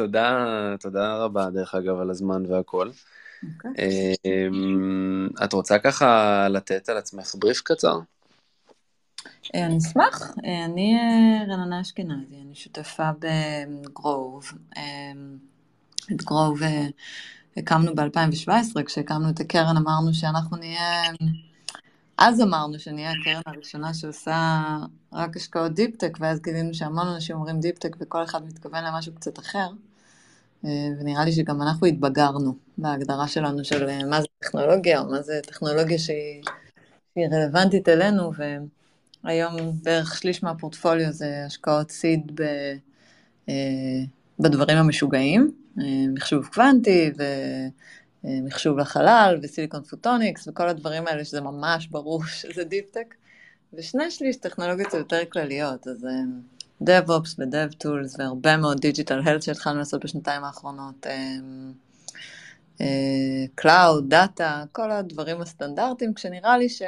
תודה, תודה רבה דרך אגב על הזמן והכל. Okay. אוקיי. אמ, את רוצה ככה לתת על עצמך בריף קצר? אה, אני אשמח, אה, אני אה, רננה אשכנזי, אני שותפה בגרוב. אמ, את גרוב הקמנו ב-2017, כשהקמנו את הקרן אמרנו שאנחנו נהיה, אז אמרנו שנהיה הקרן הראשונה שעושה רק השקעות deep-tech, ואז גילינו שהמון אנשים אומרים deep-tech וכל אחד מתכוון למשהו קצת אחר. אה, ונראה לי שגם אנחנו התבגרנו בהגדרה שלנו של אה, מה זה טכנולוגיה, או מה זה טכנולוגיה שהיא, רלוונטית אלינו, והיום בערך שליש מהפורטפוליו זה השקעות seed ב, אה, בדברים המשוגעים, מחשוב קוונטי ומחשוב לחלל ו silicon photonics וכל הדברים האלה שזה ממש ברור שזה deep-tech, ושני שליש טכנולוגיות יותר כלליות, אז DevOps ו-Dev Tools והרבה מאוד digital health שהתחלנו לעשות בשנתיים האחרונות, Cloud, דאטה, כל הדברים הסטנדרטיים, כשנראה לי ש,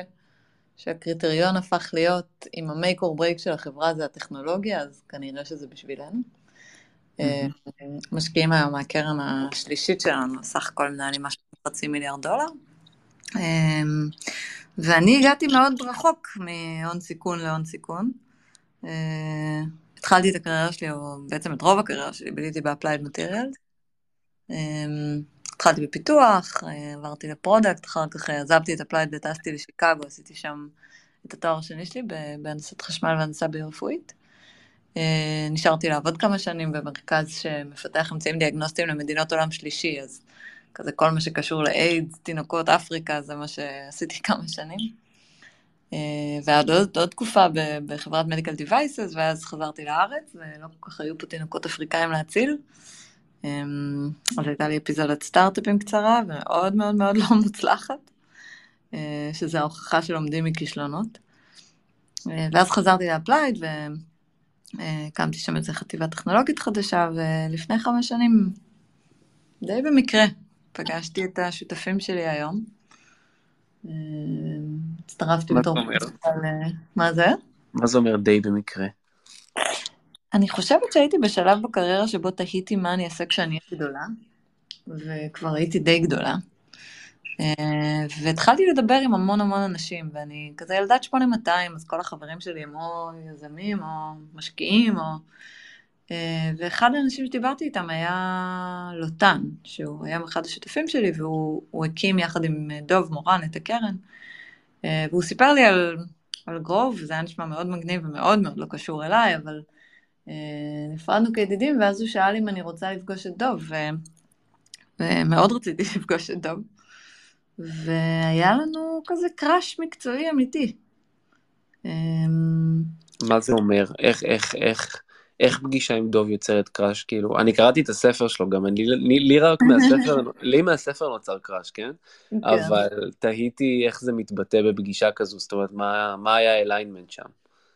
שהקריטריון הפך להיות, אם ה-make or break של החברה זה הטכנולוגיה, אז כנראה שזה בשבילנו. Mm-hmm. משקיעים היום מהקרן השלישית שלנו, סך הכל מנהלים משהו חצי מיליארד דולר. ואני הגעתי מאוד רחוק מהון סיכון להון סיכון. התחלתי את הקריירה שלי, או בעצם את רוב הקריירה שלי, ביליתי ב-applied materials. אמ, התחלתי בפיתוח, אה, עברתי ל product, אחר כך אה, עזבתי את applied וטסתי לשיקגו, עשיתי שם את התואר השני שלי בהנדסת חשמל והנדסה ביו-רפואית. אה, נשארתי לעבוד כמה שנים במרכז שמפתח אמצעים דיאגנוסטיים למדינות עולם שלישי, אז כזה כל מה שקשור לאיידס, תינוקות, אפריקה, זה מה שעשיתי כמה שנים. אה, ועוד עוד, עוד תקופה בחברת medical devices, ואז חזרתי לארץ, ולא כל כך היו פה תינוקות אפריקאים להציל. אמ, אז הייתה לי אפיזודת סטארט-אפים קצרה, ומאוד מאוד מאוד לא מוצלחת, אה, שזה ההוכחה שלומדים מכישלונות. אה, ואז חזרתי ל Applied, והקמתי שם איזה חטיבה טכנולוגית חדשה, ולפני חמש שנים, די במקרה, פגשתי את השותפים שלי היום. הצטרפתי בתור... מה זה? מה זה אומר די במקרה? אני חושבת שהייתי בשלב בקריירה שבו תהיתי מה אני אעשה כשאני אהיה גדולה, וכבר הייתי די גדולה. אה, והתחלתי לדבר עם המון המון אנשים, ואני כזה ילדת 8200, אז כל החברים שלי הם או יזמים או משקיעים, או... אה, ואחד האנשים שדיברתי איתם היה לוטן, שהוא היה אחד השותפים שלי, והוא הקים יחד עם דוב מורן את הקרן. אה, והוא סיפר לי על, על גרוב, זה היה נשמע מאוד מגניב ומאוד מאוד לא קשור אליי, אבל אה, נפרדנו כידידים, ואז הוא שאל אם אני רוצה לפגוש את דוב, ו, ומאוד רציתי לפגוש את דוב. והיה לנו כזה קראש מקצועי אמיתי. מה זה אומר? איך, איך, איך, איך פגישה עם דוב יוצרת crush, כאילו, אני קראתי את הספר שלו גם, אני, לי, לי רק מהספר, לי מהספר נוצר crush, כן? כן? אבל תהיתי איך זה מתבטא בפגישה כזו, זאת אומרת, מה, מה היה ה alignment שם?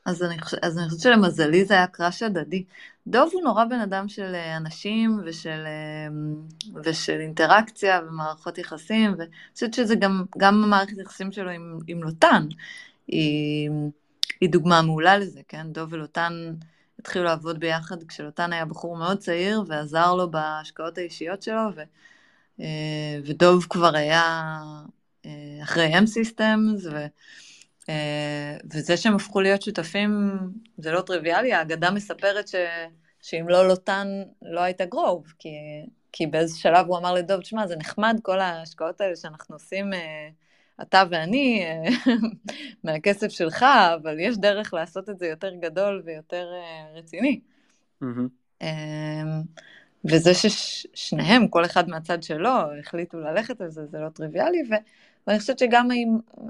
אז אני. אז אני חושבת שלמזלי זה היה crush הדדי. דוב הוא נורא בן אדם של אה, אנשים ושל, אה, ושל אינטראקציה ומערכות יחסים, ואני חושבת שזה גם, גם המערכת יחסים שלו עם, עם לוטן, היא, היא דוגמה מעולה לזה, כן? דוב ולוטן... התחילו לעבוד ביחד כשלוטן היה בחור מאוד צעיר ועזר לו בהשקעות האישיות שלו, ו, אה, ודוב כבר היה אה, אחרי M-Systems, ו, אה, וזה שהם הפכו להיות שותפים זה לא טריוויאלי, האגדה מספרת ש, שאם לא לוטן לא הייתה גרוב, כי, כי באיזה שלב הוא אמר לדוב, תשמע, זה נחמד כל ההשקעות האלה שאנחנו עושים אתה ואני, אה, מהכסף שלך, אבל יש דרך לעשות את זה יותר גדול ויותר אה, רציני. Mm-hmm. וזה ששניהם, כל אחד מהצד שלו, החליטו ללכת על זה, זה לא טריוויאלי, ו... ואני חושבת שגם,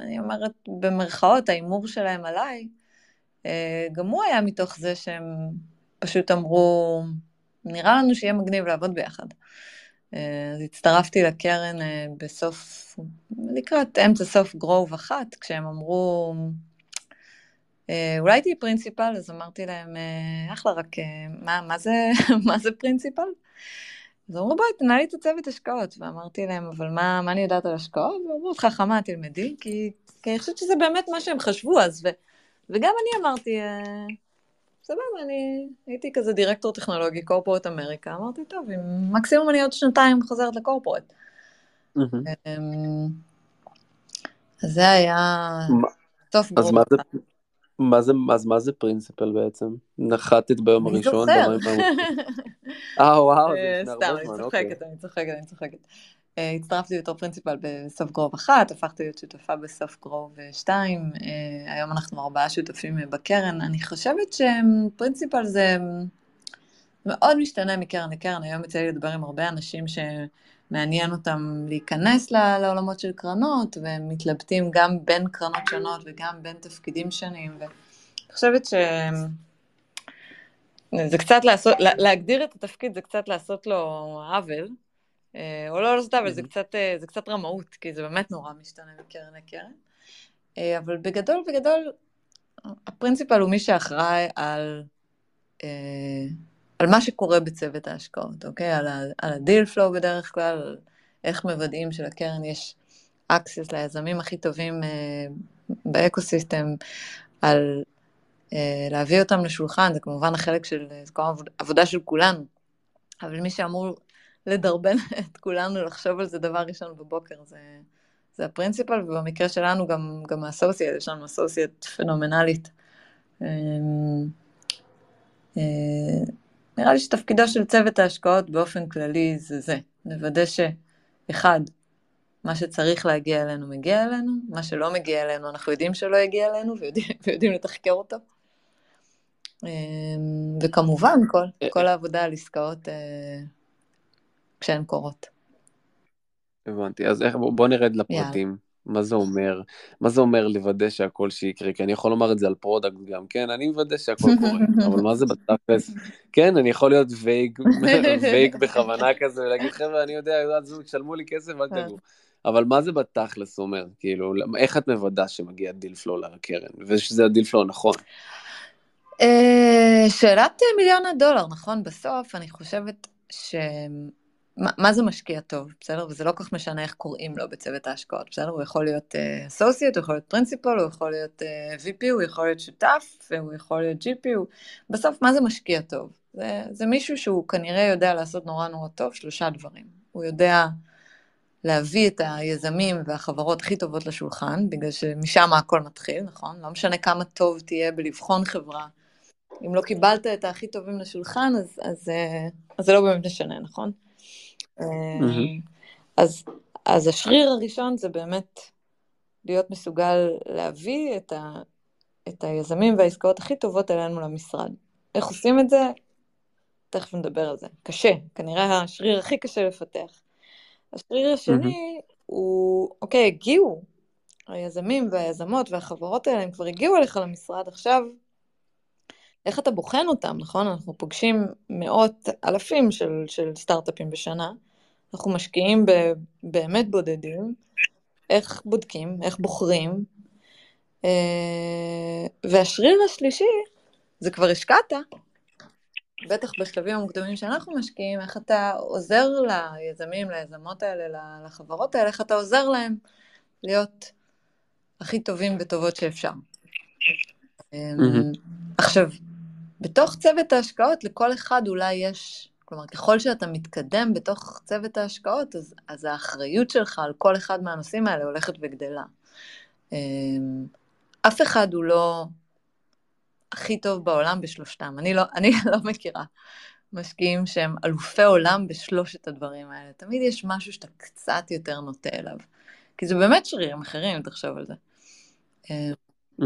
אני אומרת במרכאות, ההימור שלהם עליי, אה, גם הוא היה מתוך זה שהם פשוט אמרו, נראה לנו שיהיה מגניב לעבוד ביחד. אז הצטרפתי לקרן בסוף, לקראת אמצע סוף גרוב אחת, כשהם אמרו, אולי תהיי פרינציפל, אז אמרתי להם, אחלה, רק מה, מה, זה, מה זה פרינציפל? אז אמרו, בואי, תנהלי את הצוות השקעות. ואמרתי להם, אבל מה, מה אני יודעת על השקעות? ואמרו, את חכמה, תלמדי, כי, כי אני חושבת שזה באמת מה שהם חשבו אז. ו, וגם אני אמרתי, אה, סבבה, אני הייתי כזה דירקטור טכנולוגי, קורפורט אמריקה, אמרתי, טוב, אם מקסימום אני עוד שנתיים חוזרת לקורפורט. אמ, אז זה היה סוף גרוע. אז מה זה, מה זה, אז מה זה principal בעצם? נחתת ביום הראשון? אני זוכר. אה, וואו, זה אה, לפני הרבה זמן, אוקיי. סתם, אני צוחקת, אני צוחקת, אני צוחקת. אה, הצטרפתי בתור principal בסוף גרוב אחת, הפכתי להיות שותפה בסוף גרוב שתיים, אה, היום אנחנו ארבעה שותפים בקרן. אני חושבת ש principal זה מאוד משתנה מקרן לקרן, היום יצא לי לדבר עם הרבה אנשים שמעניין אותם להיכנס לעולמות של קרנות, והם מתלבטים גם בין קרנות שונות וגם בין תפקידים שונים, ואני חושבת ש... זה קצת לעשות, להגדיר את התפקיד זה קצת לעשות לו עוול, אה, או לא לעשות עוול, זה קצת, אה, זה קצת רמאות, כי זה באמת נורא משתנה מקרן לקרן. אה, אבל בגדול, בגדול, ה principal הוא מי שאחראי על, על מה שקורה בצוות ההשקעות, אוקיי? על, ה, על ה deal flow בדרך כלל, על איך מוודאים שלקרן יש access ליזמים הכי טובים ב ecosystem, על להביא אותם לשולחן, זה כמובן החלק של, זה כמובן עבודה של כולנו, אבל מי שאמור לדרבן את כולנו לחשוב על זה דבר ראשון בבוקר, זה, זה הפרינציפל, ובמקרה שלנו גם, גם האסוסייט, יש לנו אסוסייט פנומנלית. אמ, אה, נראה לי שתפקידו של צוות ההשקעות באופן כללי זה זה, לוודא שאחד, מה שצריך להגיע אלינו מגיע אלינו, מה שלא מגיע אלינו אנחנו יודעים שלא יגיע אלינו ויודעים, ויודעים לתחקר אותו. אמ, וכמובן כל, אה, כל העבודה על עסקאות אה, כשהן קורות. הבנתי, אז איך, בוא נרד לפרטים. יאללה. מה זה אומר? מה זה אומר לוודא שהכל שיקרה? כי אני יכול לומר את זה על product גם, כן, אני מוודא שהכל קורה, אבל מה זה בתכלס? כן, אני יכול להיות vague, vague בכוונה כזה, ולהגיד, חבר'ה, אני יודע, תשלמו לי כסף, אל תדאגו. אבל מה זה בתכלס אומר? כאילו, איך את מוודא שמגיע deal flow לקרן, ושזה ה deal flow הנכון? אה, שאלת מיליון הדולר, נכון? בסוף אני חושבת ש... מה, מה זה משקיע טוב, בסדר? וזה לא כל כך משנה איך קוראים לו בצוות ההשקעות, בסדר? הוא יכול להיות אסוסייט, uh, הוא יכול להיות פרינציפול, הוא יכול להיות uh, VP, הוא יכול להיות שותף, והוא יכול להיות GP, הוא... בסוף, מה זה משקיע טוב? זה, זה מישהו שהוא כנראה יודע לעשות נורא נורא טוב שלושה דברים. הוא יודע להביא את היזמים והחברות הכי טובות לשולחן, בגלל שמשם הכל מתחיל, נכון? לא משנה כמה טוב תהיה בלבחון חברה. אם לא קיבלת את הכי טובים לשולחן, אז, אז, אה, אז זה לא באמת משנה, נכון? אז, אז השריר הראשון זה באמת להיות מסוגל להביא את, ה, את היזמים והעסקאות הכי טובות אלינו למשרד. איך עושים את זה? תכף נדבר על זה. קשה, כנראה השריר הכי קשה לפתח. השריר השני mm-hmm. הוא, אוקיי, הגיעו היזמים והיזמות והחברות האלה, הם כבר הגיעו אליך למשרד, עכשיו איך אתה בוחן אותם, נכון? אנחנו פוגשים מאות אלפים של, של סטארט-אפים בשנה, אנחנו משקיעים באמת בודדים, איך בודקים, איך בוחרים, אה, והשריר השלישי, זה כבר השקעת, בטח בשלבים המוקדמים שאנחנו משקיעים, איך אתה עוזר ליזמים, ליזמות האלה, לחברות האלה, איך אתה עוזר להם להיות הכי טובים וטובות שאפשר. Mm-hmm. עכשיו, בתוך צוות ההשקעות לכל אחד אולי יש כלומר, ככל שאתה מתקדם בתוך צוות ההשקעות, אז, אז האחריות שלך על כל אחד מהנושאים האלה הולכת וגדלה. אמ, אף אחד הוא לא הכי טוב בעולם בשלושתם. אני לא, אני לא מכירה משקיעים שהם אלופי עולם בשלושת הדברים האלה. תמיד יש משהו שאתה קצת יותר נוטה אליו. כי זה באמת שרירים אחרים, אם תחשוב על זה. Mm-hmm.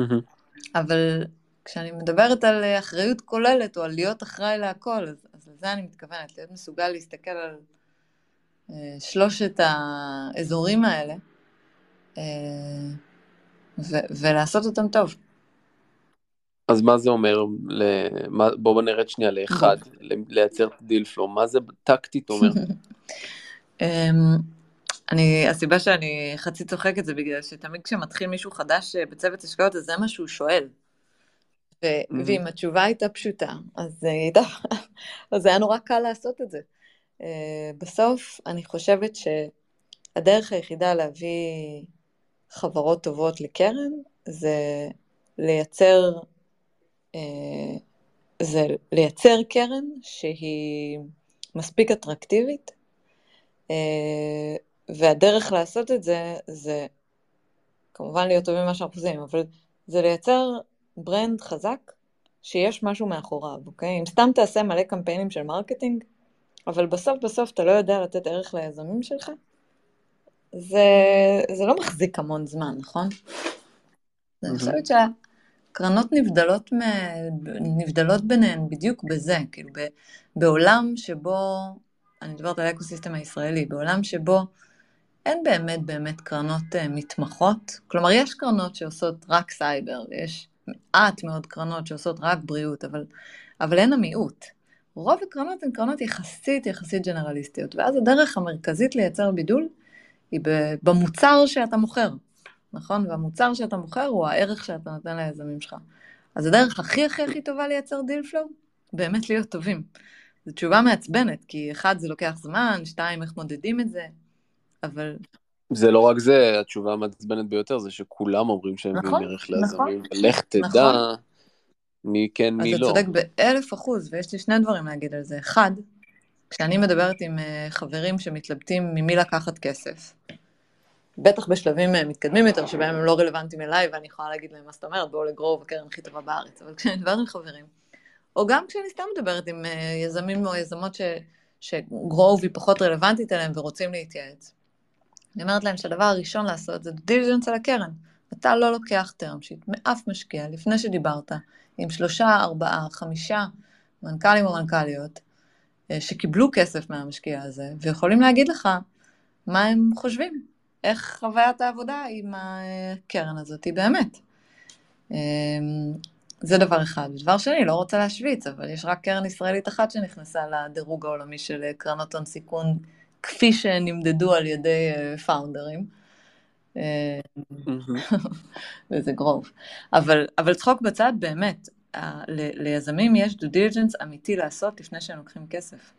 אבל כשאני מדברת על אחריות כוללת, או על להיות אחראי להכל, אז, אז לזה אני מתכוונת, להיות מסוגל להסתכל על אה, שלושת האזורים האלה, אה, ו- ולעשות אותם טוב. אז מה זה אומר, בואו נרד שנייה לאחד, לייצר דיל פלו, מה זה טקטית אומר? אמ, אני, הסיבה שאני חצי צוחקת זה בגלל שתמיד כשמתחיל מישהו חדש אה, בצוות השקעות, אז זה מה שהוא שואל. ו- mm-hmm. ואם התשובה הייתה פשוטה, אז, הייתה, אז היה נורא קל לעשות את זה. Uh, בסוף, אני חושבת שהדרך היחידה להביא חברות טובות לקרן, זה לייצר, uh, זה לייצר קרן שהיא מספיק אטרקטיבית, uh, והדרך לעשות את זה, זה כמובן להיות טובים במה שאנחנו עושים, אבל זה לייצר brand חזק שיש משהו מאחוריו, אוקיי? אם סתם תעשה מלא קמפיינים של marketing, אבל בסוף בסוף אתה לא יודע לתת ערך ליזמים שלך, זה, זה לא מחזיק המון זמן, נכון? אני חושבת שהקרנות נבדלות, מ... נבדלות ביניהן בדיוק בזה, כאילו בעולם שבו, אני מדברת על ה ecosystem הישראלי, בעולם שבו אין באמת באמת קרנות uh, מתמחות, כלומר יש קרנות שעושות רק סייבר, יש מעט מאוד קרנות שעושות רק בריאות, אבל, אבל הן המיעוט. רוב הקרנות הן קרנות יחסית יחסית ג'נרליסטיות, ואז הדרך המרכזית לייצר בידול היא במוצר שאתה מוכר, נכון? והמוצר שאתה מוכר הוא הערך שאתה נותן ליזמים שלך. אז הדרך הכי הכי הכי טובה לייצר deal flow, באמת להיות טובים. זו תשובה מעצבנת, כי אחד, זה לוקח זמן, שתיים, איך מודדים את זה, אבל זה לא רק זה, התשובה המעצבנת ביותר זה שכולם אומרים שהם מביאים נכון, ערך ליזמים, נכון, לך תדע נכון. מי כן מי לא. אז אתה צודק באלף אחוז, ויש לי שני דברים להגיד על זה. אחד, כשאני מדברת עם אה, חברים שמתלבטים ממי לקחת כסף, בטח בשלבים אה, מתקדמים יותר, שבהם הם לא רלוונטיים אליי, ואני יכולה להגיד להם מה זאת אומרת, בואו ל Grove הקרן הכי טובה בארץ, אבל כשאני מדברת עם חברים, או גם כשאני סתם מדברת עם אה, יזמים או יזמות ש, ש Grove היא פחות רלוונטית אליהם ורוצים להתייעץ, אני אומרת להם שהדבר הראשון לעשות זה diligence על הקרן. אתה לא לוקח term sheet מאף משקיע לפני שדיברת עם שלושה, ארבעה, חמישה מנכ"לים או מנכ"ליות אה, שקיבלו כסף מהמשקיע הזה ויכולים להגיד לך מה הם חושבים, איך חוויית העבודה עם הקרן הזאת היא באמת. אמ, זה דבר אחד. דבר שני, לא רוצה להשוויץ, אבל יש רק קרן ישראלית אחת שנכנסה לדירוג העולמי של קרנות הון סיכון כפי שנמדדו על ידי פאונדרים. אה, וזה גרוב. אבל, אבל צחוק בצד, באמת, ליזמים יש דו דיליג'נס אמיתי לעשות לפני שהם לוקחים כסף.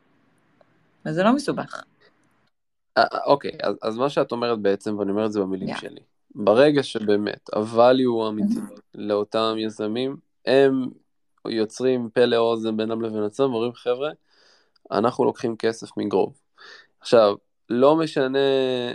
וזה לא מסובך. אה, אה, אוקיי, אז, אז מה שאת אומרת בעצם, ואני אומר את זה במילים yeah. שלי, ברגע שבאמת ה-value הוא אמיתי לאותם יזמים, הם יוצרים פלא אוזן בינם לבין עצמם, ואומרים חבר'ה, אנחנו לוקחים כסף מגרוב. עכשיו, לא משנה,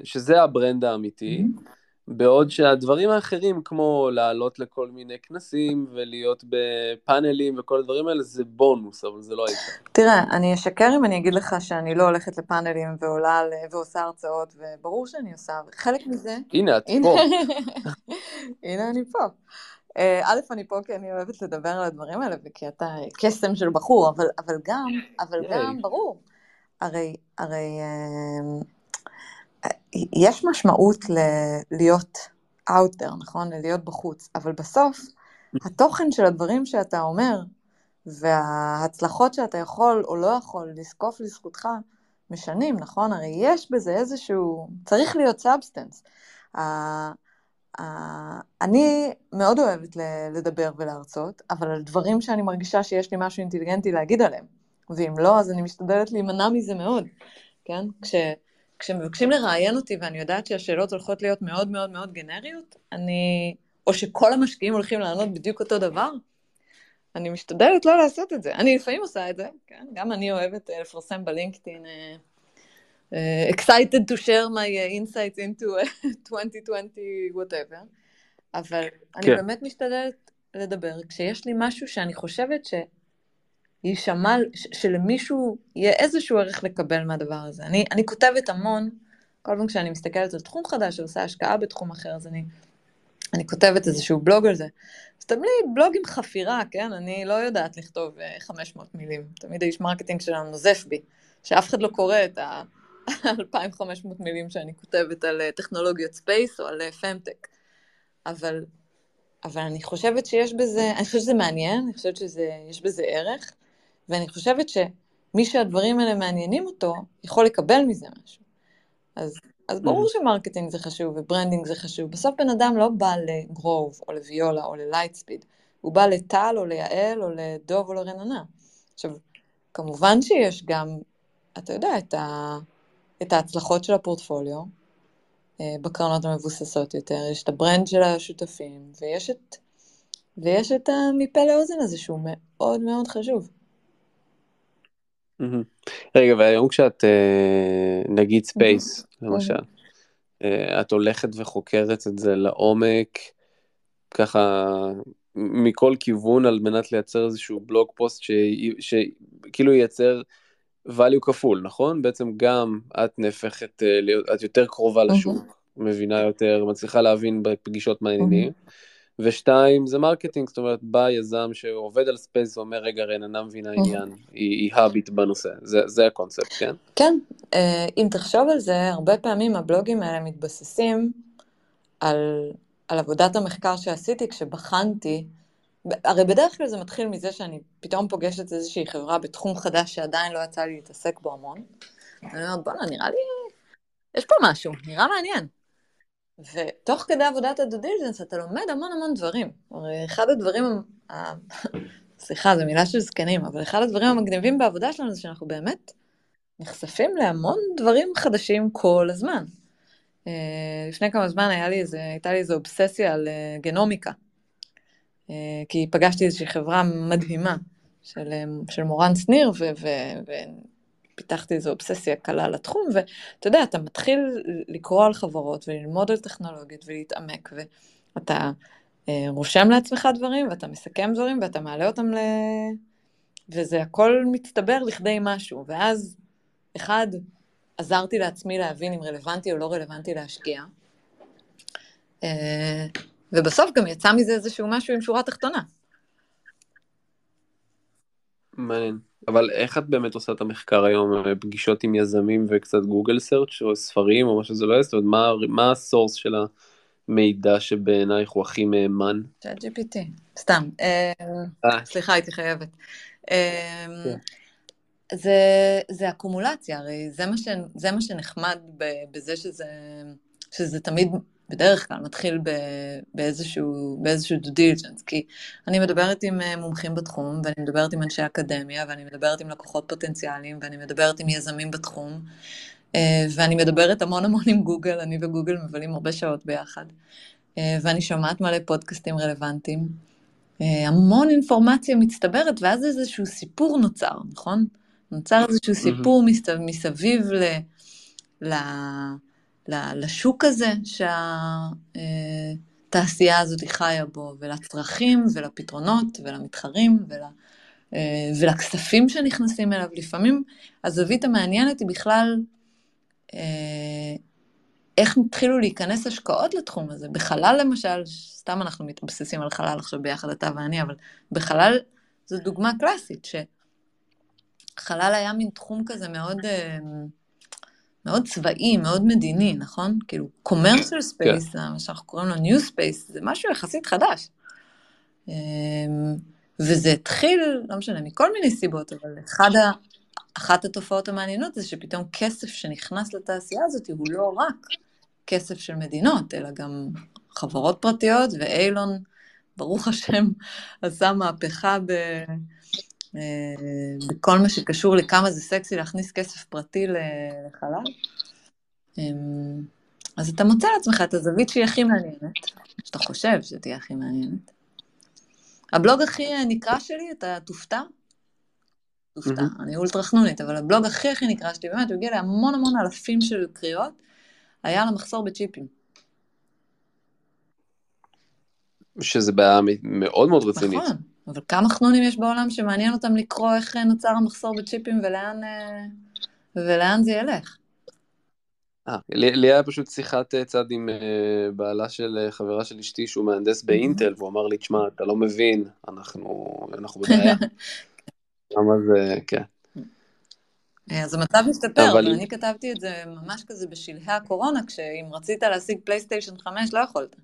שזה ה brand האמיתי, mm-hmm. בעוד שהדברים האחרים, כמו לעלות לכל מיני כנסים ולהיות בפאנלים וכל הדברים האלה, זה בונוס, אבל זה לא העיקר. תראה, אני אשקר אם אני אגיד לך שאני לא הולכת לפאנלים ועולה ועושה הרצאות, וברור שאני עושה, חלק מזה... הנה, את פה. הנה אני פה. אה, א', אני פה כי אני אוהבת לדבר על הדברים האלה, וכי אתה קסם של בחור, אבל, אבל גם, אבל גם, ברור. הרי, הרי אמ, יש משמעות ל- להיות out there, נכון? להיות בחוץ, אבל בסוף התוכן של הדברים שאתה אומר וההצלחות שאתה יכול או לא יכול לזקוף לזכותך משנים, נכון? הרי יש בזה איזשהו, צריך להיות substance. אני מאוד אוהבת לדבר ולהרצות, אבל על דברים שאני מרגישה שיש לי משהו אינטליגנטי להגיד עליהם. ואם לא, אז אני משתדלת להימנע מזה מאוד, כן? כש, כשמבקשים לראיין אותי ואני יודעת שהשאלות הולכות להיות מאוד מאוד מאוד גנריות, אני... או שכל המשקיעים הולכים לענות בדיוק אותו דבר, אני משתדלת לא לעשות את זה. אני לפעמים עושה את זה, כן? גם אני אוהבת uh, לפרסם בלינקדאין uh, excited to share my insights into 2020 whatever, אבל כן. אני באמת משתדלת לדבר כשיש לי משהו שאני חושבת ש... יישמע, שלמישהו יהיה איזשהו ערך לקבל מהדבר הזה. אני, אני כותבת המון, כל פעם כשאני מסתכלת על תחום חדש, שעושה השקעה בתחום אחר, אז אני, אני כותבת איזשהו בלוג על זה. אז תמיד בלוג עם חפירה, כן? אני לא יודעת לכתוב 500 אה, מילים. תמיד האיש marketing שלנו נוזף בי, שאף אחד לא קורא את ה-2500 מילים שאני כותבת על אה, טכנולוגיות space או על femtech. אה, אבל, אבל אני חושבת שיש בזה, אני חושבת שזה מעניין, אני חושבת שיש בזה ערך. ואני חושבת שמי שהדברים האלה מעניינים אותו, יכול לקבל מזה משהו. אז, אז ברור ש marketing זה חשוב ו branding זה חשוב. בסוף בן אדם לא בא ל Grove או לוויולה או ל Lightspeed, הוא בא לטל או ליעל או לדוב או לרננה. עכשיו, כמובן שיש גם, אתה יודע, את, ה, את ההצלחות של הפורטפוליו אה, בקרנות המבוססות יותר, יש את ה brand של השותפים, ויש את, ויש את המפה לאוזן הזה שהוא מאוד מאוד חשוב. רגע, והיום כשאת, אה, נגיד space, למשל, אה, את הולכת וחוקרת את זה לעומק, ככה מכל כיוון על מנת לייצר איזשהו blog post שכאילו ייצר value כפול, נכון? בעצם גם את נהפכת אה, להיות, את יותר קרובה לשוק, מבינה יותר, מצליחה להבין בפגישות מעניינים. ושתיים זה marketing, זאת אומרת בא יזם שעובד על space ואומר רגע רננה מבינה עניין, היא האביט בנושא, זה, זה הקונספט, כן? כן, אה, אם תחשוב על זה, הרבה פעמים הבלוגים האלה מתבססים על, על עבודת המחקר שעשיתי כשבחנתי, הרי בדרך כלל זה מתחיל מזה שאני פתאום פוגשת איזושהי חברה בתחום חדש שעדיין לא יצא לי להתעסק בו המון, ואני אומרת בואנה נראה לי, יש פה משהו, נראה מעניין. ותוך כדי עבודת הדו דיליג'נס אתה לומד המון המון דברים. אחד הדברים, סליחה, זו מילה של זקנים, אבל אחד הדברים המגניבים בעבודה שלנו זה שאנחנו באמת נחשפים להמון דברים חדשים כל הזמן. Uh, לפני כמה זמן היה לי איזה, הייתה לי איזו אובססיה על uh, גנומיקה. Uh, כי פגשתי איזושהי חברה מדהימה של, של מורן שניר, ו, ו, פיתחתי איזו אובססיה קלה לתחום, ואתה יודע, אתה מתחיל לקרוא על חברות וללמוד על טכנולוגיות ולהתעמק, ואתה אה, רושם לעצמך דברים, ואתה מסכם דברים, ואתה מעלה אותם ל... וזה הכל מצטבר לכדי משהו, ואז, אחד, עזרתי לעצמי להבין אם רלוונטי או לא רלוונטי להשקיע, אה, ובסוף גם יצא מזה איזשהו משהו עם שורה תחתונה. מעניין. אבל איך את באמת עושה את המחקר היום? פגישות עם יזמים וקצת גוגל סרצ' או ספרים או מה שזה לא יהיה? זאת אומרת, מה, מה הסורס של המידע שבעינייך הוא הכי מהימן? צ'אט GPT, סתם. אה, אה. סליחה, הייתי חייבת. אה, כן. זה, זה אקומולציה, הרי זה מה, ש, זה מה שנחמד בזה שזה, שזה תמיד בדרך כלל מתחיל באיזשהו, באיזשהו due diligence, כי אני מדברת עם אה, מומחים בתחום, ואני מדברת עם אנשי אקדמיה, ואני מדברת עם לקוחות פוטנציאליים, ואני מדברת עם יזמים בתחום, אה, ואני מדברת המון המון עם גוגל, אני וגוגל מבלים הרבה שעות ביחד, אה, ואני שומעת מלא פודקאסטים רלוונטיים. המון אינפורמציה מצטברת, ואז איזשהו סיפור נוצר, נכון? נוצר איזשהו סיפור. מסביב ל... ל... לשוק הזה שהתעשייה הזאת חיה בו, ולצרכים ולפתרונות ולמתחרים ול, ולכספים שנכנסים אליו. לפעמים הזווית המעניינת היא בכלל אה, איך התחילו להיכנס השקעות לתחום הזה. בחלל למשל, סתם אנחנו מתבססים על חלל עכשיו ביחד, אתה ואני, אבל בחלל זו דוגמה קלאסית, שחלל היה מין תחום כזה מאוד... מאוד צבאי, מאוד מדיני, נכון? כאילו, commercial space, כן. מה שאנחנו קוראים לו new space, זה משהו יחסית חדש. אמ, וזה התחיל, לא משנה, מכל מיני סיבות, אבל אחד ה... אחת התופעות המעניינות זה שפתאום כסף שנכנס לתעשייה הזאת הוא לא רק כסף של מדינות, אלא גם חברות פרטיות, ואיילון, ברוך השם, עשה מהפכה ב... בכל מה שקשור לכמה זה סקסי להכניס כסף פרטי לחלל. אמ, אז אתה מוצא לעצמך את הזווית שהיא הכי מעניינת, שאתה חושב שתהיה הכי מעניינת. הבלוג הכי נקרא שלי, אתה תופתע? תופתע, אני אולטרה חנונית, אבל הבלוג הכי הכי נקרא שלי, באמת, הוא הגיע להמון המון אלפים של קריאות, היה על המחסור בצ'יפים. שזה בעיה מאוד מאוד רצינית. נכון. אבל כמה חנונים יש בעולם שמעניין אותם לקרוא איך נוצר המחסור בצ'יפים ולאן, אה, ולאן זה ילך? אה, לי היה פשוט שיחת אה, צד עם אה, בעלה של חברה של אשתי שהוא מהנדס באינטל, והוא אמר לי, תשמע, אתה לא מבין, אנחנו, אנחנו בבעיה. למה זה, כן. אז המצב משתפר, אבל אני כתבתי את זה ממש כזה בשלהי הקורונה, כשאם רצית להשיג פלייסטיישן 5 לא יכולת.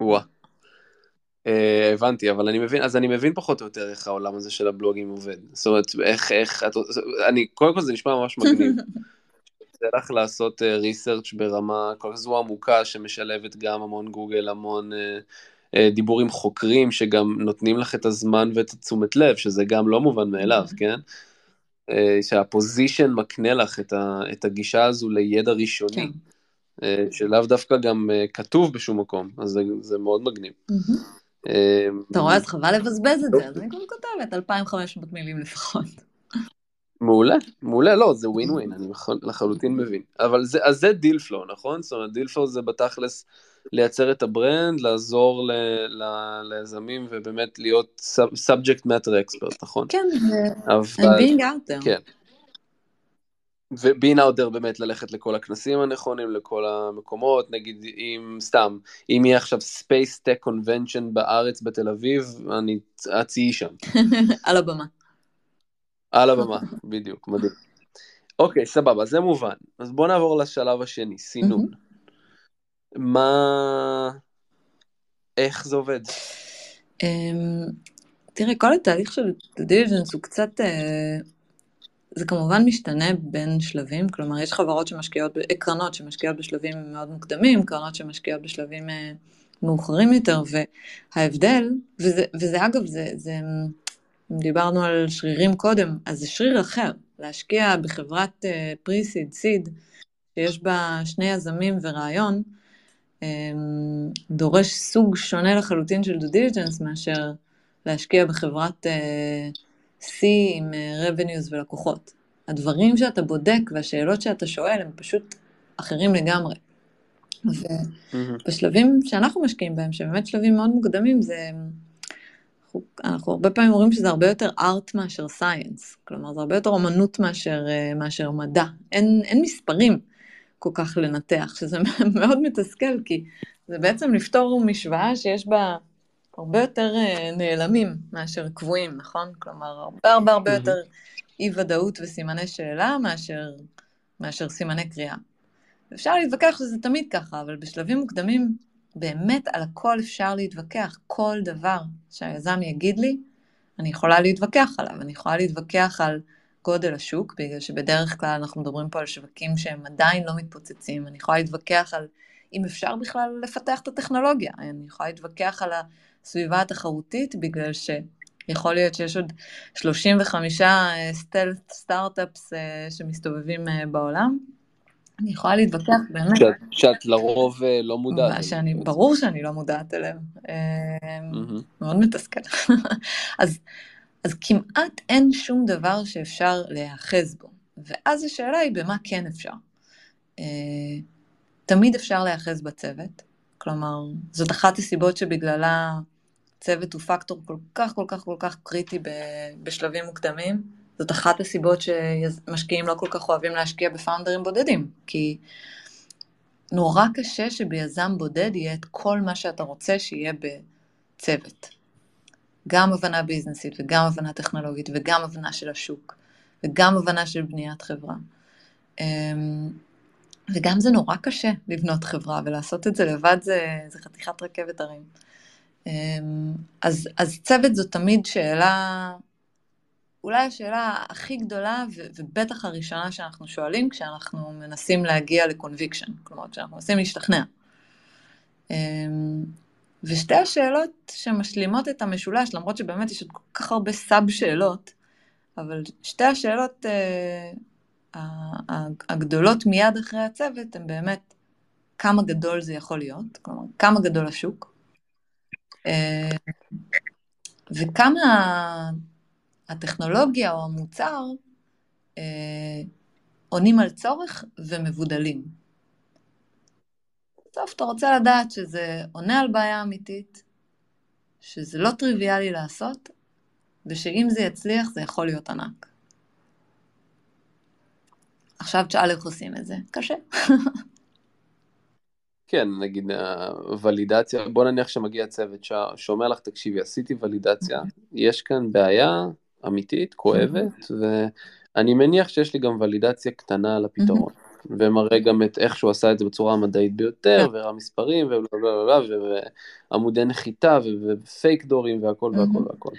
וואה. Uh, הבנתי, אבל אני מבין, אז אני מבין פחות או יותר איך העולם הזה של הבלוגים עובד. זאת אומרת, איך, איך, את, אני, קודם כל זה נשמע ממש מגניב. יוצא לך לעשות ריסרצ' ברמה כזו עמוקה שמשלבת גם המון גוגל, המון דיבור עם חוקרים שגם נותנים לך את הזמן ואת התשומת לב, שזה גם לא מובן מאליו, כן? שה position מקנה לך את, ה, את הגישה הזו לידע ראשוני, כן. שלאו דווקא גם כתוב בשום מקום, אז זה, זה מאוד מגניב. אתה רואה, אז חבל לבזבז את זה, אז אני כבר כותבת 2,500 מילים לפחות. מעולה, מעולה, לא, זה ווין ווין, אני לחלוטין מבין. אבל זה, אז זה deal flow, נכון? זאת אומרת, deal flow זה בתכלס לייצר את ה brand, לעזור ליזמים ובאמת להיות subject matter expert, נכון? כן, אבל... and being out there. כן. Out there באמת ללכת לכל הכנסים הנכונים, לכל המקומות, נגיד אם סתם, אם יהיה עכשיו Space Tech Convention בארץ בתל אביב, אני אציעי שם. על הבמה. על הבמה, בדיוק, מדהים. אוקיי, סבבה, זה מובן. אז בוא נעבור לשלב השני, סינון. מה... איך זה עובד? אמ, תראה, כל התהליך של דיליג'נס הוא קצת... אה, זה כמובן משתנה בין שלבים, כלומר יש חברות שמשקיעות, קרנות שמשקיעות בשלבים מאוד מוקדמים, קרנות שמשקיעות בשלבים אה, מאוחרים יותר, וההבדל, וזה, וזה אגב, זה, זה, אם דיברנו על שרירים קודם, אז זה שריר אחר, להשקיע בחברת פריסיד, uh, סיד, שיש בה שני יזמים ורעיון, um, דורש סוג שונה לחלוטין של due diligence מאשר להשקיע בחברת uh, C עם uh, revenues ולקוחות. הדברים שאתה בודק והשאלות שאתה שואל הם פשוט אחרים לגמרי. ובשלבים שאנחנו משקיעים בהם, שבאמת שלבים מאוד מוקדמים, זה אנחנו, אנחנו הרבה פעמים אומרים שזה הרבה יותר art מאשר science, כלומר זה הרבה יותר אומנות מאשר, אה, מאשר מדע. אין, אין מספרים כל כך לנתח, שזה מאוד מתסכל, כי זה בעצם לפתור משוואה שיש בה הרבה יותר אה, נעלמים מאשר קבועים, נכון? כלומר, הרבה הרבה הרבה יותר אי ודאות וסימני שאלה מאשר, מאשר סימני קריאה. אפשר להתווכח שזה תמיד ככה, אבל בשלבים מוקדמים באמת על הכל אפשר להתווכח, כל דבר שהיזם יגיד לי, אני יכולה להתווכח עליו, אני יכולה להתווכח על גודל השוק, בגלל שבדרך כלל אנחנו מדברים פה על שווקים שהם עדיין לא מתפוצצים, אני יכולה להתווכח על אם אפשר בכלל לפתח את הטכנולוגיה, אני יכולה להתווכח על הסביבה התחרותית, בגלל שיכול להיות שיש עוד 35 סטלט סטארט-אפס שמסתובבים אה, בעולם, אני יכולה להתווכח, באמת. שאת, שאת לרוב אה, לא מודעת. שאני, ברור שאני לא מודעת אליהם. Mm-hmm. מאוד מתסכל. אז, אז כמעט אין שום דבר שאפשר להיאחז בו. ואז השאלה היא במה כן אפשר. תמיד אפשר להיאחז בצוות, כלומר, זאת אחת הסיבות שבגללה צוות הוא פקטור כל כך כל כך כל כך קריטי בשלבים מוקדמים. זאת אחת הסיבות שמשקיעים לא כל כך אוהבים להשקיע בפאונדרים בודדים, כי נורא קשה שביזם בודד יהיה את כל מה שאתה רוצה שיהיה בצוות. גם הבנה ביזנסית וגם הבנה טכנולוגית וגם הבנה של השוק וגם הבנה של בניית חברה. אמ, וגם זה נורא קשה לבנות חברה ולעשות את זה לבד זה, זה חתיכת רכבת הרים. אמ, אז, אז צוות זו תמיד שאלה אולי השאלה הכי גדולה, ובטח הראשונה שאנחנו שואלים כשאנחנו מנסים להגיע לקונביקשן, כלומר כשאנחנו מנסים להשתכנע. אמ, ושתי השאלות שמשלימות את המשולש, למרות שבאמת יש עוד כל כך הרבה סאב שאלות, אבל שתי השאלות uh, הגדולות מיד אחרי הצוות הן באמת כמה גדול זה יכול להיות, כלומר כמה גדול השוק, וכמה הטכנולוגיה או המוצר אה, עונים על צורך ומבודלים. בסוף אתה רוצה לדעת שזה עונה על בעיה אמיתית, שזה לא טריוויאלי לעשות, ושאם זה יצליח זה יכול להיות ענק. עכשיו תשאל איך עושים את זה, קשה. כן, נגיד ולידציה, בוא נניח שמגיע צוות שאומר לך, תקשיבי, עשיתי ולידציה, יש כאן בעיה, אמיתית, כואבת, ואני מניח שיש לי גם ולידציה קטנה על הפתרון. ומראה גם את איך שהוא עשה את זה בצורה המדעית ביותר, כן. והראה מספרים, ועמודי נחיתה, ופייק דורים, והכל והכל והכל.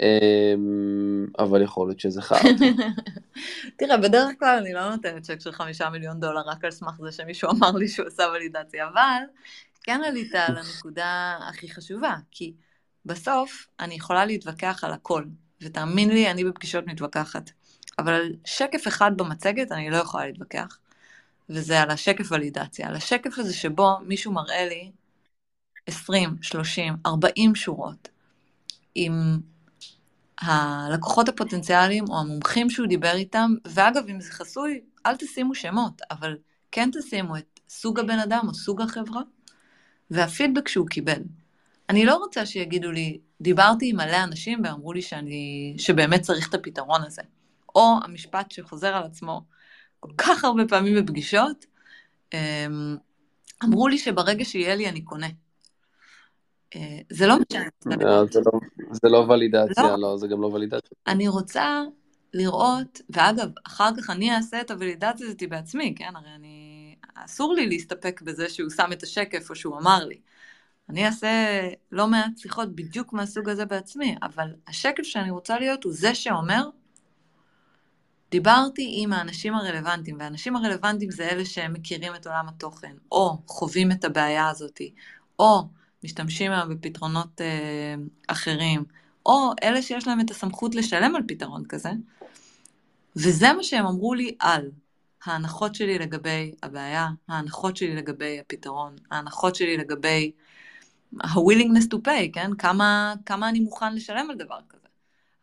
אמ, אבל יכול להיות שזה חרטא. תראה, בדרך כלל אני לא נותנת צ'ק של חמישה מיליון דולר רק על סמך זה שמישהו אמר לי שהוא עשה ולידציה, אבל כן עלית על הנקודה הכי חשובה, כי בסוף אני יכולה להתווכח על הכל, ותאמין לי, אני בפגישות מתווכחת. אבל על שקף אחד במצגת אני לא יכולה להתווכח, וזה על השקף ולידציה. על השקף הזה שבו מישהו מראה לי 20, 30, 40 שורות עם הלקוחות הפוטנציאליים או המומחים שהוא דיבר איתם, ואגב, אם זה חסוי, אל תשימו שמות, אבל כן תשימו את סוג הבן אדם או סוג החברה, והפידבק שהוא קיבל. אני לא רוצה שיגידו לי, דיברתי עם מלא אנשים ואמרו לי שאני, שבאמת צריך את הפתרון הזה. או המשפט שחוזר על עצמו כל כך הרבה פעמים בפגישות, אמ, אמרו לי שברגע שיהיה לי אני קונה. אה, זה לא משנה. לא, זה לא ולידציה, לא. לא, זה גם לא ולידציה. אני רוצה לראות, ואגב, אחר כך אני אעשה את הוולידציה הזאת בעצמי, כן? הרי אני... אסור לי להסתפק בזה שהוא שם את השקף או שהוא אמר לי. אני אעשה לא מעט שיחות בדיוק מהסוג הזה בעצמי, אבל השקף שאני רוצה להיות הוא זה שאומר, דיברתי עם האנשים הרלוונטיים, והאנשים הרלוונטיים זה אלה שהם מכירים את עולם התוכן, או חווים את הבעיה הזאת, או משתמשים היום בפתרונות אה, אחרים, או אלה שיש להם את הסמכות לשלם על פתרון כזה, וזה מה שהם אמרו לי על ההנחות שלי לגבי הבעיה, ההנחות שלי לגבי הפתרון, ההנחות שלי לגבי ה-willingness to pay, כן? כמה, כמה אני מוכן לשלם על דבר כזה.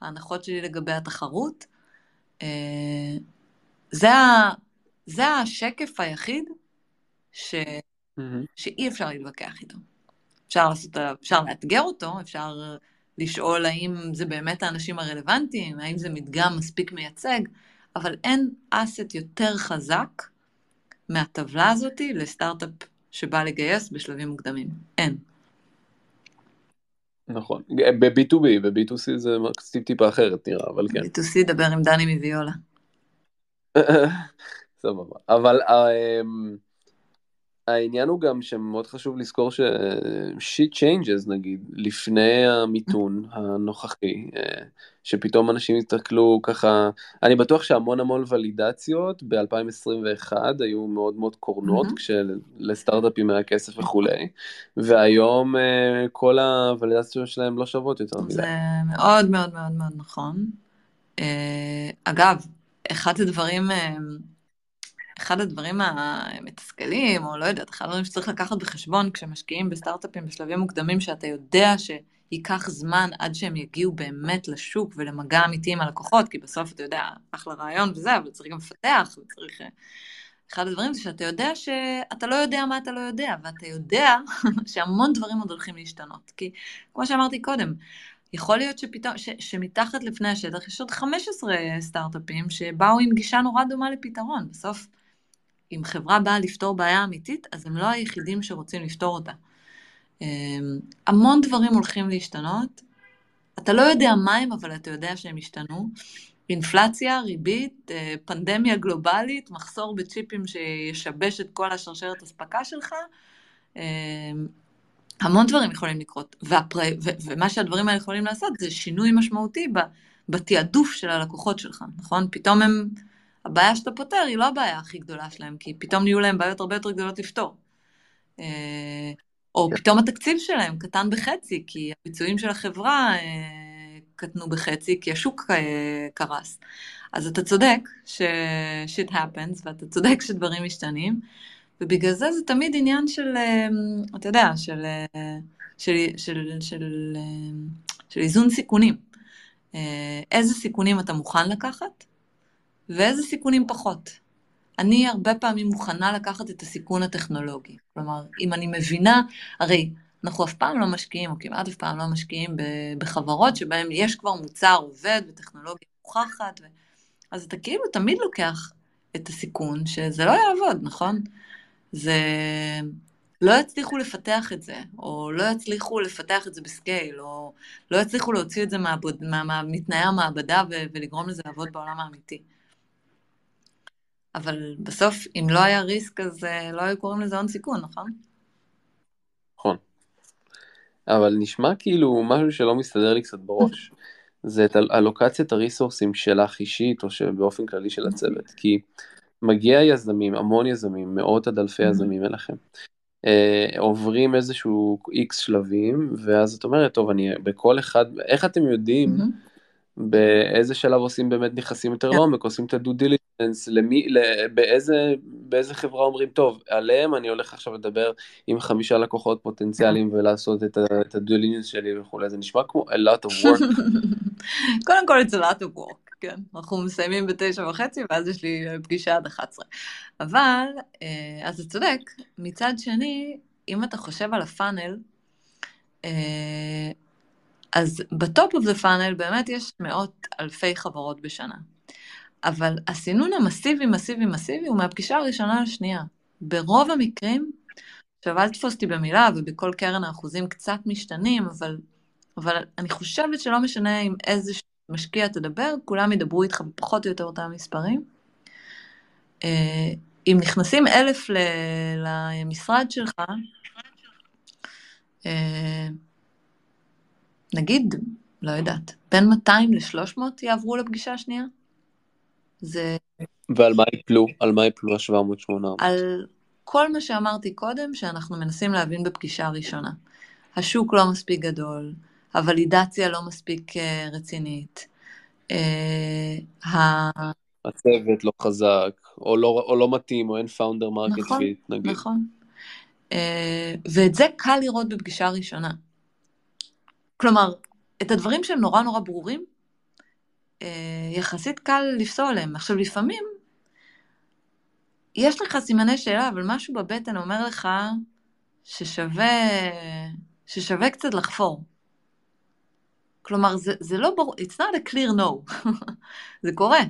ההנחות שלי לגבי התחרות. אה, זה, ה, זה השקף היחיד ש, mm-hmm. שאי אפשר להתווכח איתו. אפשר, לעשות, אפשר לאתגר אותו, אפשר לשאול האם זה באמת האנשים הרלוונטיים, האם זה מדגם מספיק מייצג, אבל אין אסט יותר חזק מהטבלה הזאתי לסטארט-אפ שבא לגייס בשלבים מוקדמים. אין. נכון, ב-B2B, ב-B2C זה טיפה אחרת נראה, אבל כן. B2C דבר עם דני מוויולה. סבבה, אבל אמ, העניין הוא גם שמאוד חשוב לזכור ש-shit changes נגיד, לפני המיתון הנוכחי, אה, שפתאום אנשים יסתכלו ככה, אני בטוח שהמון המון ולידציות ב-2021 היו מאוד מאוד קורנות, mm-hmm. כשלסטארט-אפים היה כסף וכולי, והיום אה, כל הוולידציות שלהם לא שוות יותר מדי. זה מאוד מאוד מאוד מאוד נכון. אה, אגב, אחד הדברים... אחד הדברים המתסכלים, או לא יודעת, אחד הדברים שצריך לקחת בחשבון כשמשקיעים בסטארט-אפים בשלבים מוקדמים, שאתה יודע שייקח זמן עד שהם יגיעו באמת לשוק ולמגע אמיתי עם הלקוחות, כי בסוף אתה יודע, אחלה רעיון וזה, אבל צריך גם לפתח, וצריך... אחד הדברים זה שאתה יודע שאתה לא יודע מה אתה לא יודע, ואתה יודע שהמון דברים עוד הולכים להשתנות. כי כמו שאמרתי קודם, יכול להיות שפתאום, ש, שמתחת לפני השטח יש עוד 15 סטארט-אפים שבאו עם גישה נורא דומה לפתרון. בסוף אם חברה באה לפתור בעיה אמיתית, אז הם לא היחידים שרוצים לפתור אותה. אמ, המון דברים הולכים להשתנות. אתה לא יודע מה הם, אבל אתה יודע שהם השתנו. אינפלציה, ריבית, אה, פנדמיה גלובלית, מחסור בצ'יפים שישבש את כל השרשרת אספקה שלך. אמ, המון דברים יכולים לקרות, והפר... ו... ומה שהדברים האלה יכולים לעשות זה שינוי משמעותי בתעדוף של הלקוחות שלך, נכון? פתאום הם הבעיה שאתה פותר היא לא הבעיה הכי גדולה שלהם, כי פתאום נהיו להם בעיות הרבה יותר גדולות לפתור. אה, או כן. פתאום התקציב שלהם קטן בחצי, כי הביצועים של החברה אה, קטנו בחצי, כי השוק אה, קרס. אז אתה צודק ש-shit happens, ואתה צודק שדברים משתנים, ובגלל זה זה תמיד עניין של, אתה יודע, של, של, של, של, של איזון סיכונים. איזה סיכונים אתה מוכן לקחת, ואיזה סיכונים פחות. אני הרבה פעמים מוכנה לקחת את הסיכון הטכנולוגי. כלומר, אם אני מבינה, הרי אנחנו אף פעם לא משקיעים, או כמעט אף פעם לא משקיעים בחברות שבהן יש כבר מוצר עובד וטכנולוגיה מוכחת, ו... אז אתה כאילו תמיד לוקח את הסיכון שזה לא יעבוד, נכון? זה... לא יצליחו לפתח את זה, או לא יצליחו לפתח את זה בסקייל, או לא יצליחו להוציא את זה. מתנאי המעבדה. ולגרום לזה לעבוד בעולם האמיתי. אבל בסוף, אם לא היה ריסק, אז אה, לא היו קוראים לזה הון סיכון, נכון? נכון. אבל נשמע כאילו משהו שלא מסתדר לי קצת בראש. זה את אלוקציית הריסורסים שלך אישית, או שבאופן כללי של הצוות, כי מגיע יזמים, המון יזמים, מאות עד אלפי יזמים אליכם. אה, עוברים איזשהו איקס שלבים, ואז את אומרת, טוב, אני בכל אחד, איך אתם יודעים באיזה שלב עושים באמת נכנסים יותר לעומק, עושים את הדו דיליגנס, למי, באיזה, באיזה חברה אומרים, טוב, עליהם אני הולך עכשיו לדבר עם חמישה לקוחות פוטנציאליים ולעשות את ה due diligence שלי וכולי, זה נשמע כמו a lot of work. קודם כל, it's a lot of work, כן. אנחנו מסיימים בתשע וחצי, ואז יש לי פגישה עד 11. אבל, אה, אז אתה צודק, מצד שני, אם אתה חושב על ה funnel, אה, אז ב top of the funnel באמת יש מאות אלפי חברות בשנה. אבל הסינון המסיבי, מסיבי, מסיבי הוא מהפגישה הראשונה לשנייה. ברוב המקרים, עכשיו אל תתפוס אותי במילה, ובכל קרן האחוזים קצת משתנים, אבל, אבל אני חושבת שלא משנה עם איזה משקיע תדבר, כולם ידברו איתך בפחות או יותר אותם מספרים. אה, אם נכנסים אלף למשרד שלך, אה, נגיד, לא יודעת, בין 200 ל-300 יעברו לפגישה השנייה? זה... ועל מה יפלו? על מה יפלו ה-700-800? על כל מה שאמרתי קודם, שאנחנו מנסים להבין בפגישה הראשונה. השוק לא מספיק גדול, הוולידציה לא מספיק אה, רצינית. אה, הצוות לא חזק, או לא, או לא מתאים, או אין founder market נכון, fit, נגיד. נכון. אה, ואת זה קל לראות בפגישה הראשונה. כלומר, את הדברים שהם נורא נורא ברורים, אה, יחסית קל לפסול עליהם. עכשיו, לפעמים יש לך סימני שאלה, אבל משהו בבטן אומר לך ששווה, ששווה קצת לחפור. כלומר, זה, זה לא ברור, it's not a clear no, זה קורה.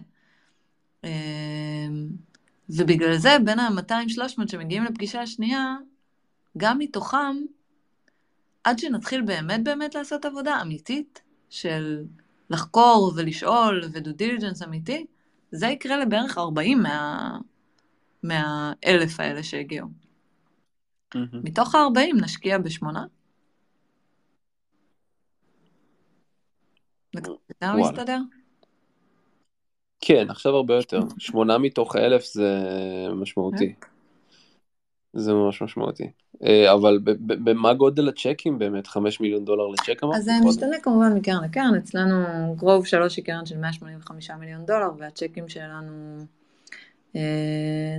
אה, ובגלל זה, בין ה-200-300 שמגיעים לפגישה השנייה, גם מתוכם עד שנתחיל באמת באמת לעשות עבודה אמיתית של לחקור ולשאול ודו דיליג'נס אמיתי, זה יקרה לבערך 40 מה... מהאלף האלה שהגיעו. Mm-hmm. מתוך ה-40 נשקיע בשמונה. זה מסתדר? כן, עכשיו הרבה יותר. שמונה מתוך האלף זה משמעותי. כן. זה ממש משמעותי. אה, אבל במה גודל הצ'קים באמת? 5 מיליון דולר לצ'ק אמרת? אז זה משתנה כמובן מקרן לקרן, אצלנו גרוב 3 היא קרן של 185 מיליון דולר, והצ'קים שלנו אה,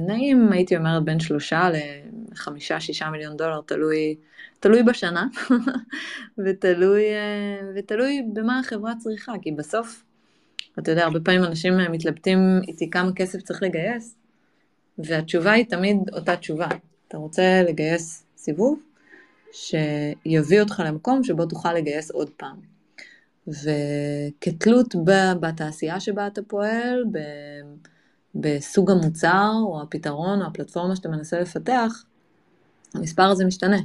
נעים, הייתי אומרת, בין 3 ל-5-6 מיליון דולר, תלוי, תלוי בשנה, ותלוי, אה, ותלוי במה החברה צריכה, כי בסוף, אתה יודע, הרבה פעמים אנשים מתלבטים איתי כמה כסף צריך לגייס, והתשובה היא תמיד אותה תשובה. אתה רוצה לגייס סיבוב שיביא אותך למקום שבו תוכל לגייס עוד פעם. וכתלות בתעשייה שבה אתה פועל, בסוג המוצר או הפתרון או הפלטפורמה שאתה מנסה לפתח, המספר הזה משתנה.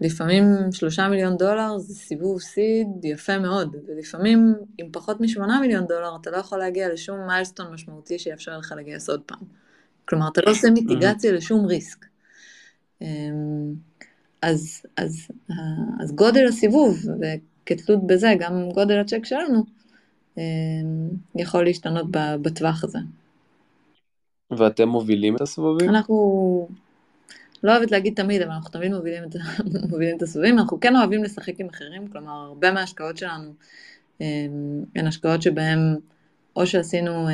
לפעמים שלושה מיליון דולר זה סיבוב סיד יפה מאוד, ולפעמים עם פחות משמונה מיליון דולר אתה לא יכול להגיע לשום מיילסטון משמעותי שיאפשר לך לגייס עוד פעם. כלומר, אתה לא עושה מיטיגציה לשום ריסק. אמ, אז, אז, אז גודל הסיבוב, וכתלות בזה גם גודל הצ'ק שלנו, אמ, יכול להשתנות בטווח הזה. ואתם מובילים את הסבבים? אנחנו, לא אוהבת להגיד תמיד, אבל אנחנו תמיד מובילים את, מובילים את הסבבים. אנחנו כן אוהבים לשחק עם אחרים, כלומר, הרבה מההשקעות שלנו אמ, הן השקעות שבהן או שעשינו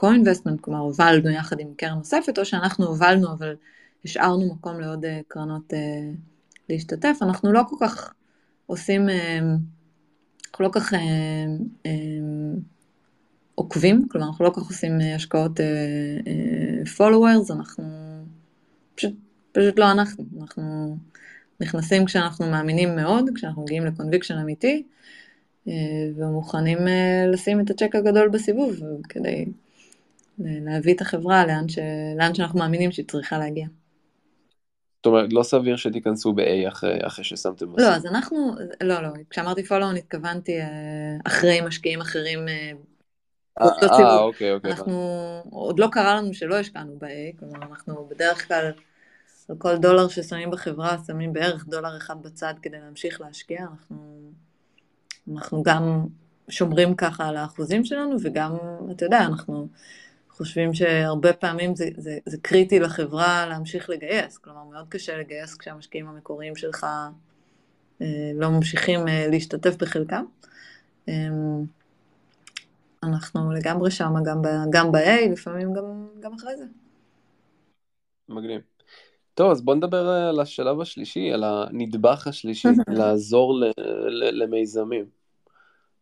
co-investment, כלומר הובלנו יחד עם קרן נוספת, או שאנחנו הובלנו, אבל השארנו מקום לעוד אה, קרנות אה, להשתתף. אנחנו לא כל כך עושים, אה, אנחנו לא כל כך עוקבים, כלומר אנחנו לא כל כך עושים השקעות followers, אנחנו פשוט, פשוט לא אנחנו, אנחנו נכנסים כשאנחנו מאמינים מאוד, כשאנחנו מגיעים לקונביקשן אמיתי, ומוכנים לשים את הצ'ק הגדול בסיבוב כדי להביא את החברה לאן, ש... לאן שאנחנו מאמינים שהיא צריכה להגיע. זאת אומרת, לא סביר שתיכנסו ב-A אחרי, אחרי ששמתם. לא, אז אנחנו, לא, לא, כשאמרתי פולו התכוונתי אה, אחרי משקיעים אחרים. אה, אה, אה אוקיי, אוקיי. אנחנו, עוד לא קרה לנו שלא השקענו ב-A, כלומר, אנחנו בדרך כלל, על כל דולר ששמים בחברה, שמים בערך דולר אחד בצד כדי להמשיך להשקיע, אנחנו, אנחנו גם שומרים ככה על האחוזים שלנו, וגם, אתה יודע, אנחנו חושבים שהרבה פעמים זה, זה, זה קריטי לחברה להמשיך לגייס, כלומר מאוד קשה לגייס כשהמשקיעים המקוריים שלך אה, לא ממשיכים אה, להשתתף בחלקם. אה, אנחנו לגמרי שם, גם, גם ב-A, לפעמים גם, גם אחרי זה. מגניב. טוב, אז בוא נדבר על השלב השלישי, על הנדבך השלישי, לעזור למיזמים,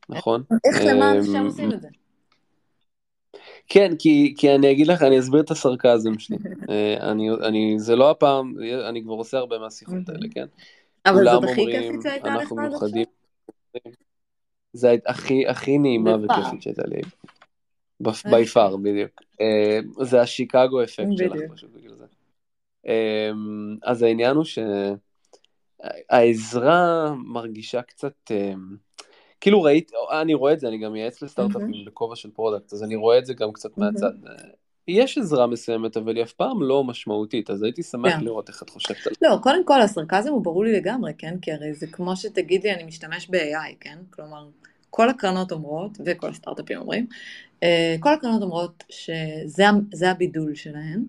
נכון? איך למען שם עושים את זה? כן, כי, כי אני אגיד לך, אני אסביר את הסרקזם שלי. אני, אני, זה לא הפעם, אני כבר עושה הרבה מהשיחות האלה, כן? אבל זאת הכי כיפית שהייתה לך עד עכשיו? זה הכי, הכי נעימה וכיפית שהייתה לי. בי פאר, בדיוק. זה השיקגו אפקט שלך פשוט בגלל זה. אז העניין הוא שהעזרה מרגישה קצת, כאילו ראית, אני רואה את זה, אני גם מייעץ לסטארט-אפים בכובע של product, אז אני רואה את זה גם קצת מהצד. יש עזרה מסוימת, אבל היא אף פעם לא משמעותית, אז הייתי שמח yeah. לראות איך את חושבת על זה. לא, קודם כל הסרקזם הוא ברור לי לגמרי, כן? כי הרי זה כמו שתגיד לי, אני משתמש ב-AI, כן? כלומר, כל הקרנות אומרות, וכל הסטארט-אפים אומרים, אה, כל הקרנות אומרות שזה הבידול שלהן,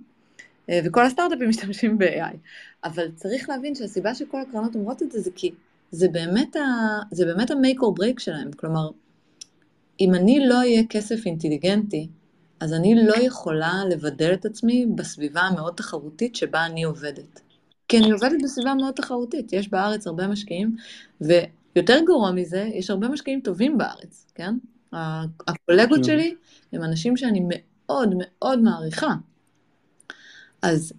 אה, וכל הסטארט-אפים משתמשים ב-AI. אבל צריך להבין שהסיבה שכל הקרנות אומרות את זה, זה כי זה באמת ה-make or break שלהם. כלומר, אם אני לא אהיה כסף אינטליגנטי, אז אני לא יכולה לבדל את עצמי בסביבה המאוד תחרותית שבה אני עובדת. כי אני עובדת בסביבה מאוד תחרותית, יש בארץ הרבה משקיעים, ויותר גרוע מזה, יש הרבה משקיעים טובים בארץ, כן? הקולגות כן. שלי הם אנשים שאני מאוד מאוד מעריכה. אז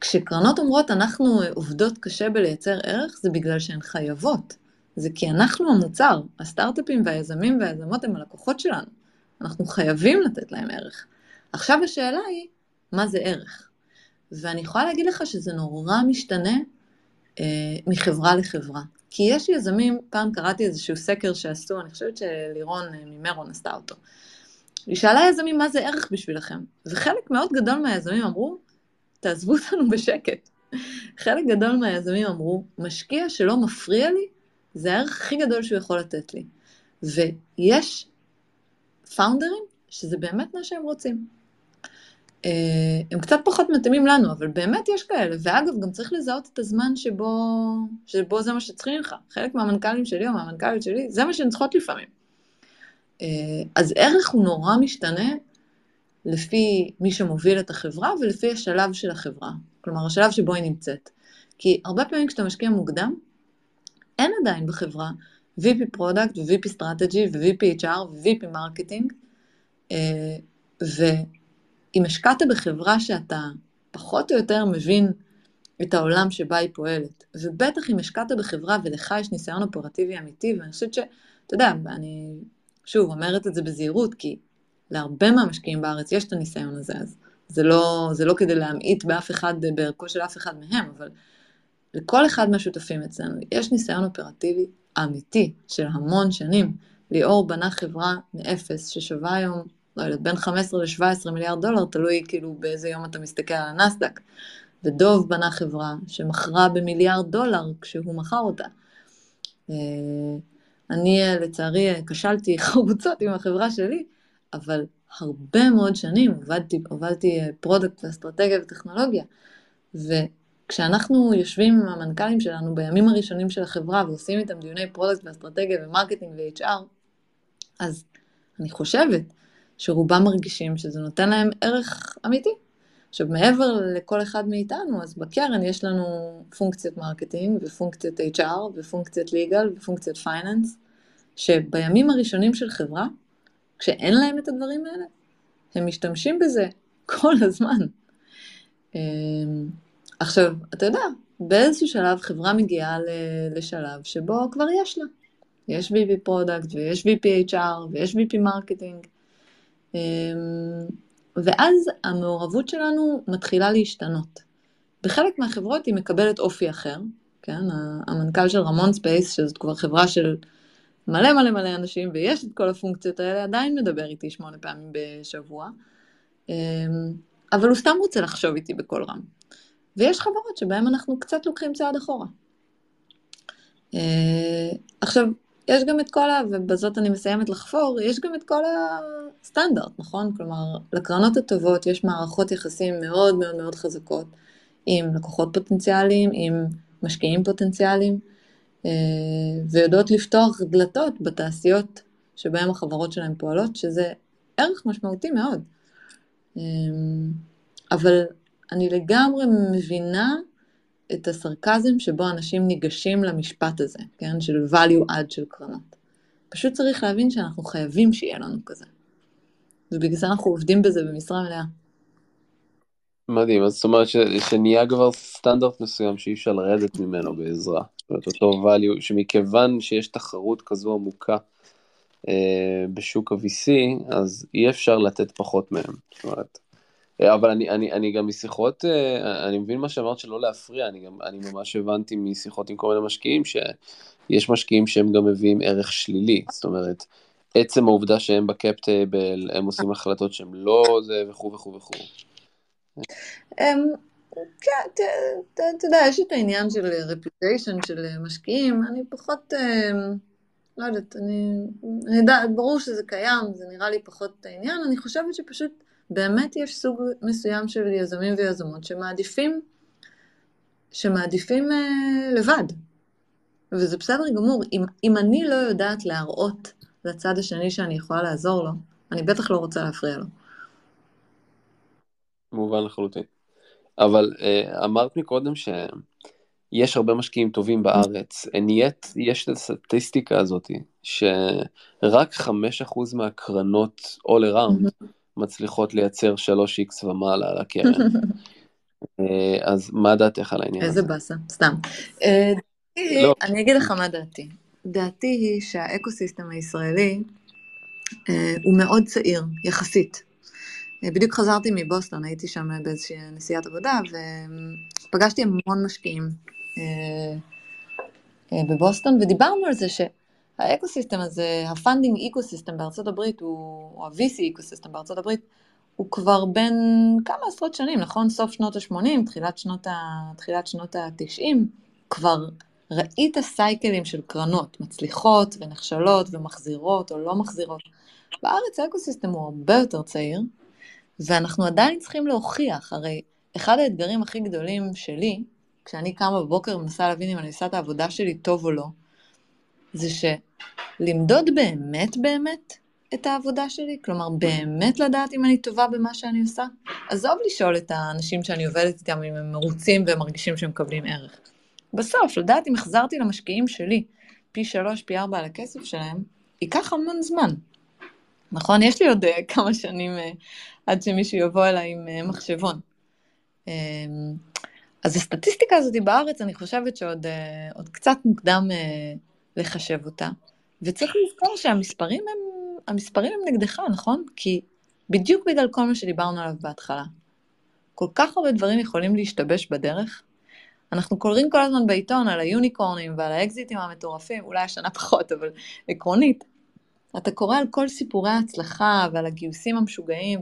כשקרנות אומרות אנחנו עובדות קשה בלייצר ערך, זה בגלל שהן חייבות. זה כי אנחנו המוצר, הסטארט-אפים והיזמים והיזמות הם הלקוחות שלנו. אנחנו חייבים לתת להם ערך. עכשיו השאלה היא, מה זה ערך? ואני יכולה להגיד לך שזה נורא משתנה אה, מחברה לחברה. כי יש יזמים, פעם קראתי איזשהו סקר שעשו, אני חושבת שלירון אה, ממרון עשתה אותו. היא שאלה יזמים מה זה ערך בשבילכם, וחלק מאוד גדול מהיזמים אמרו, תעזבו אותנו בשקט. חלק גדול מהיזמים אמרו, משקיע שלא מפריע לי, זה הערך הכי גדול שהוא יכול לתת לי. ויש פאונדרים שזה באמת מה שהם רוצים. אה, הם קצת פחות מתאימים לנו, אבל באמת יש כאלה. ואגב, גם צריך לזהות את הזמן שבו, שבו זה מה שצריכים לך. חלק מהמנכ"לים שלי או מהמנכ"ליות שלי, זה מה שהן צריכות לפעמים. אה, אז ערך הוא נורא משתנה לפי מי שמוביל את החברה ולפי השלב של החברה. כלומר, השלב שבו היא נמצאת. כי הרבה פעמים כשאתה משקיע מוקדם, אין עדיין בחברה VP product ו-VP strategy ו-VP HR ו-VP marketing, ואם השקעת בחברה שאתה פחות או יותר מבין את העולם שבה היא פועלת, ובטח אם השקעת בחברה ולך יש ניסיון אופרטיבי אמיתי, ואני חושבת שאתה יודע, אני שוב אומרת את זה בזהירות, כי להרבה מהמשקיעים בארץ יש את הניסיון הזה, אז זה לא, זה לא כדי להמעיט באף אחד, בערכו של אף אחד מהם, אבל לכל אחד מהשותפים אצלנו יש ניסיון אופרטיבי אמיתי של המון שנים. ליאור בנה חברה מאפס ששווה היום, לא יודעת, בין 15 ל-17 מיליארד דולר, תלוי כאילו באיזה יום אתה מסתכל על הנסדק. ודוב בנה חברה שמכרה במיליארד דולר כשהוא מכר אותה. אה, אני לצערי כשלתי חרוצות עם החברה שלי, אבל הרבה מאוד שנים עבדתי, הובלתי product ואסטרטגיה וטכנולוגיה, וכשאנחנו יושבים עם המנכ"לים שלנו בימים הראשונים של החברה ועושים איתם דיוני product ואסטרטגיה ו marketing ו-HR, אז אני חושבת שרובם מרגישים שזה נותן להם ערך אמיתי. עכשיו, מעבר לכל אחד מאיתנו, אז בקרן יש לנו פונקציות marketing ופונקציות HR ופונקציות legal ופונקציות finance, שבימים הראשונים של חברה, כשאין להם את הדברים האלה, הם משתמשים בזה כל הזמן. אמ, עכשיו, אתה יודע, באיזשהו שלב חברה מגיעה לשלב שבו כבר יש לה. יש VP product ויש VP HR ויש VP marketing. אמ, ואז המעורבות שלנו מתחילה להשתנות. בחלק מהחברות היא מקבלת אופי אחר, כן? המנכ"ל של Ramon Space, שזאת כבר חברה של מלא מלא מלא אנשים, ויש את כל הפונקציות האלה, עדיין מדבר איתי שמונה פעמים בשבוע, אמ, אבל הוא סתם רוצה לחשוב איתי בקול רם. ויש חברות שבהן אנחנו קצת לוקחים צעד אחורה. אה, עכשיו, יש גם את כל ה... ובזאת אני מסיימת לחפור, יש גם את כל הסטנדרט, נכון? כלומר, לקרנות הטובות יש מערכות יחסים מאוד מאוד מאוד חזקות עם לקוחות פוטנציאליים, עם משקיעים פוטנציאליים, ויודעות לפתוח דלתות בתעשיות שבהן החברות שלהם פועלות, שזה ערך משמעותי מאוד. אה, אבל אני לגמרי מבינה את הסרקזם שבו אנשים ניגשים למשפט הזה, כן? של value add של קרנות. פשוט צריך להבין שאנחנו חייבים שיהיה לנו כזה. ובגלל זה אנחנו עובדים בזה במשרה מלאה. מדהים, אז זאת אומרת ש, שנהיה כבר סטנדרט מסוים שאי אפשר לרדת ממנו בעזרה. אומרת, אותו value, שמכיוון שיש תחרות כזו עמוקה אה, בשוק ה-VC, אז אי אפשר לתת פחות מהם. זאת אומרת, אה, אבל אני, אני, אני גם משיחות, אה, אני מבין מה שאמרת שלא להפריע, אני גם, אני ממש הבנתי משיחות עם כל מיני משקיעים, שיש משקיעים שהם גם מביאים ערך שלילי, זאת אומרת, עצם העובדה שהם בקפטייבל, הם עושים החלטות שהם לא זה וכו' וכו' וכו'. כן, אתה יודע, יש את העניין של רפיוטיישן של משקיעים, אני פחות, אמ, לא יודעת, אני, אני יודע, ברור שזה קיים, זה נראה לי פחות העניין, אני חושבת שפשוט באמת יש סוג מסוים של יזמים ויזמות שמעדיפים, שמעדיפים אה, לבד. וזה בסדר גמור. אם, אם אני לא יודעת להראות לצד השני שאני יכולה לעזור לו, אני בטח לא רוצה להפריע לו. מובן לחלוטין. אבל אה, אמרת מקודם שיש הרבה משקיעים טובים בארץ, yet יש את הסטטיסטיקה הזאת, שרק 5% מהקרנות all around מצליחות לייצר 3x ומעלה על הקרן. אה, אז מה דעתך על העניין הזה? איזה באסה, סתם. אה, לא. אני אגיד לך מה דעתי. דעתי היא שה ecosystem הישראלי אה, הוא מאוד צעיר, יחסית. בדיוק חזרתי מבוסטון, הייתי שם באיזושהי נסיעת עבודה, ופגשתי המון משקיעים בבוסטון, ודיברנו על זה ש... ה ecosystem הזה, ה funding ecosystem בארצות הברית, הוא, או ה-VC ecosystem בארצות הברית, הוא כבר בין כמה עשרות שנים, נכון? סוף שנות ה-80, תחילת שנות ה-90, כבר ראית סייקלים של קרנות, מצליחות ונכשלות ומחזירות או לא מחזירות. בארץ האקוסיסטם הוא הרבה יותר צעיר, ואנחנו עדיין צריכים להוכיח, הרי אחד האתגרים הכי גדולים שלי, כשאני קמה בבוקר ומנסה להבין אם אני עושה את העבודה שלי טוב או לא, זה שלמדוד באמת באמת את העבודה שלי, כלומר באמת לדעת אם אני טובה במה שאני עושה. עזוב לשאול את האנשים שאני עובדת איתם אם הם מרוצים והם מרגישים שהם מקבלים ערך. בסוף, לדעת אם החזרתי למשקיעים שלי פי שלוש, פי ארבע על הכסף שלהם, ייקח המון זמן. נכון? יש לי עוד uh, כמה שנים uh, עד שמישהו יבוא אליי עם uh, מחשבון. Uh, אז הסטטיסטיקה הזאת בארץ, אני חושבת שעוד קצת מוקדם לחשב אותה. וצריך לזכור שהמספרים הם, המספרים הם נגדך, נכון? כי בדיוק בגלל כל מה שדיברנו עליו בהתחלה. כל כך הרבה דברים יכולים להשתבש בדרך. אנחנו קוראים כל הזמן בעיתון על היוניקורנים ועל האקזיטים המטורפים, אולי השנה פחות, אבל עקרונית. אתה קורא על כל סיפורי ההצלחה ועל הגיוסים המשוגעים,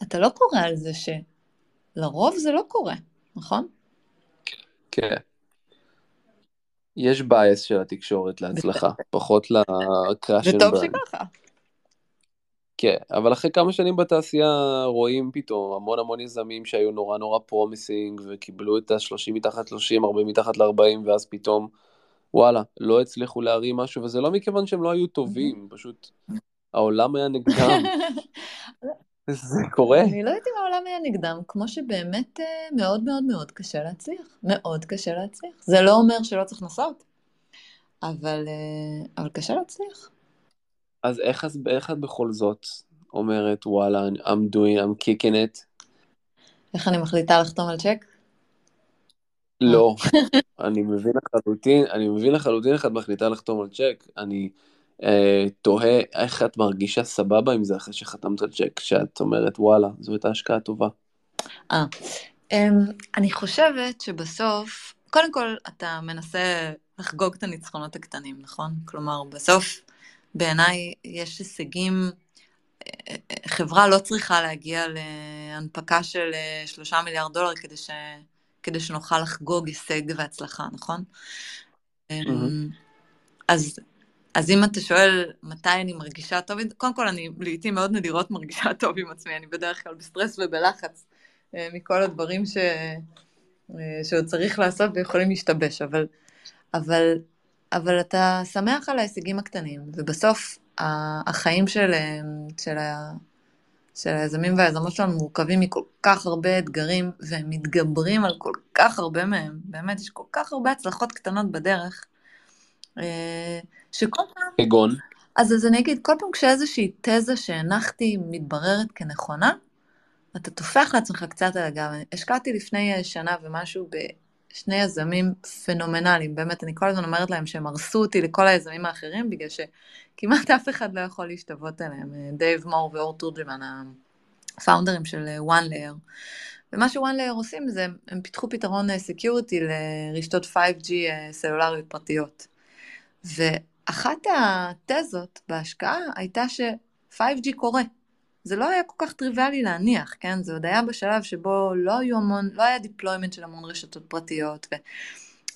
ואתה לא קורא על זה שלרוב זה לא קורה, נכון? כן. יש bias של התקשורת להצלחה, פחות ל crash and burn. וטוב שככה. כן, אבל אחרי כמה שנים בתעשייה רואים פתאום המון המון יזמים שהיו נורא נורא promising וקיבלו את ה-30 מתחת 30, 40 מתחת ל-40 ואז פתאום וואלה, לא הצליחו להרים משהו וזה לא מכיוון שהם לא היו טובים, פשוט העולם היה נגדם. זה קורה. אני לא יודעת אם העולם היה נגדם, כמו שבאמת אה, מאוד מאוד מאוד קשה להצליח. מאוד קשה להצליח. זה לא אומר שלא צריך לנסות, אבל, אה, אבל קשה להצליח. אז איך, איך את בכל זאת אומרת, וואלה, I'm doing, I'm kicking it? איך אני מחליטה לחתום על צ'ק? לא, אני מבין לחלוטין, אני מבין לחלוטין איך את מחליטה לחתום על צ'ק. אני... אה, תוהה איך את מרגישה סבבה עם זה אחרי שחתמת על צ'ק, שאת אומרת וואלה, זו הייתה השקעה טובה. אה, אמ, אני חושבת שבסוף, קודם כל אתה מנסה לחגוג את הניצחונות הקטנים, נכון? כלומר, בסוף בעיניי יש הישגים, אה, חברה לא צריכה להגיע להנפקה של שלושה מיליארד דולר כדי, ש... כדי שנוכל לחגוג הישג והצלחה, נכון? Mm-hmm. אז, אז אם אתה שואל מתי אני מרגישה טוב, קודם כל אני לעיתים מאוד נדירות מרגישה טוב עם עצמי, אני בדרך כלל בסטרס ובלחץ אה, מכל הדברים ש, אה, שעוד צריך לעשות ויכולים להשתבש, אבל, אבל, אבל אתה שמח על ההישגים הקטנים, ובסוף החיים של, אה, של, של היזמים והיזמות שלנו מורכבים מכל כך הרבה אתגרים, והם מתגברים על כל כך הרבה מהם, באמת, יש כל כך הרבה הצלחות קטנות בדרך, שכל פעם... כגון? אז, אז אני אגיד, כל פעם כשאיזושהי תזה שהנחתי מתבררת כנכונה, אתה טופח לעצמך קצת על הגב. השקעתי לפני אה, שנה ומשהו בשני יזמים פנומנליים, באמת, אני כל הזמן אומרת להם שהם הרסו אותי לכל היזמים האחרים, בגלל שכמעט אף אחד לא יכול להשתוות אליהם. אה, דייב מור ואור תורג'מן, ה founder ים של אה, OneLayer. ומה ש-OneLayer עושים זה, הם פיתחו פתרון security לרשתות 5G סלולריות פרטיות. ואחת התזות בהשקעה הייתה ש-5G קורה. זה לא היה כל כך טריוויאלי להניח, כן? זה עוד היה בשלב שבו לא היו המון, לא היה deployment של המון רשתות פרטיות.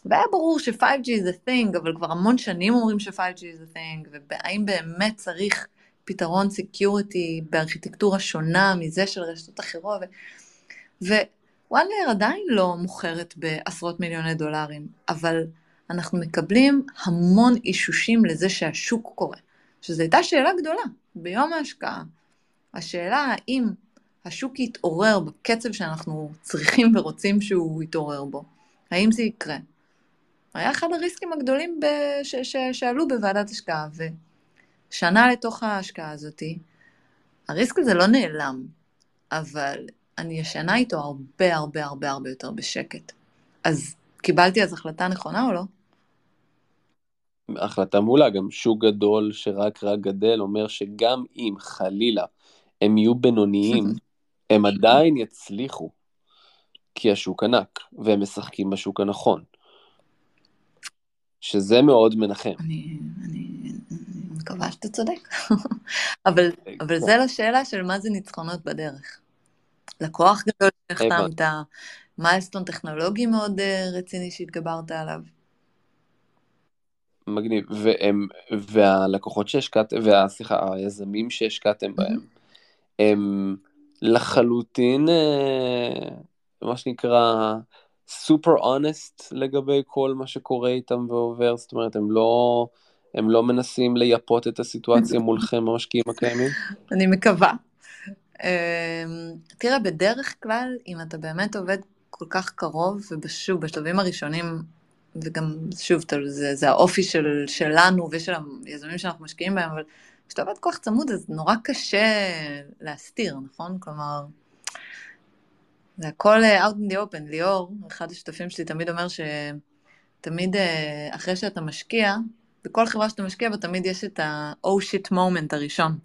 והיה ברור ש-5G is a thing, אבל כבר המון שנים אומרים ש-5G is a thing, והאם באמת צריך פתרון security בארכיטקטורה שונה מזה של רשתות אחרות, ו... ווואלר עדיין לא מוכרת בעשרות מיליוני דולרים, אבל אנחנו מקבלים המון אישושים לזה שהשוק קורה, שזו הייתה שאלה גדולה ביום ההשקעה. השאלה האם השוק יתעורר בקצב שאנחנו צריכים ורוצים שהוא יתעורר בו, האם זה יקרה? היה אחד הריסקים הגדולים ש- ש- שעלו בוועדת השקעה, ושנה לתוך ההשקעה הזאתי, הריסק הזה לא נעלם, אבל אני ישנה איתו הרבה הרבה הרבה הרבה יותר בשקט. אז קיבלתי אז החלטה נכונה או לא? החלטה מעולה, גם שוק גדול שרק רק גדל אומר שגם אם חלילה הם יהיו בינוניים, הם עדיין יצליחו, כי השוק ענק, והם משחקים בשוק הנכון. שזה מאוד מנחם. אני, אני, אני מקווה שאתה צודק. אבל, אבל זה לשאלה של מה זה ניצחונות בדרך. לקוח גדול שהחתמת, מיילסטון טכנולוגי מאוד אה, רציני שהתגברת עליו. מגניב, והם, והלקוחות שהשקעתם, והסליחה, היזמים שהשקעתם בהם, הם לחלוטין אה, מה שנקרא סופר אונסט לגבי כל מה שקורה איתם ועובר, זאת אומרת הם לא, הם לא מנסים לייפות את הסיטואציה מולכם המשקיעים הקיימים? אני מקווה. אמ, תראה, בדרך כלל, אם אתה באמת עובד כל כך קרוב, ושוב, בשלבים הראשונים, וגם, שוב, זה, זה האופי של, שלנו ושל היזמים שאנחנו משקיעים בהם, אבל כשאתה עובד כוח צמוד, אז נורא קשה להסתיר, נכון? כלומר, זה הכל אה, out in the open. ליאור, אחד השותפים שלי, תמיד אומר שתמיד אה, אחרי שאתה משקיע, בכל חברה שאתה משקיע בה תמיד יש את ה-oh shit moment הראשון.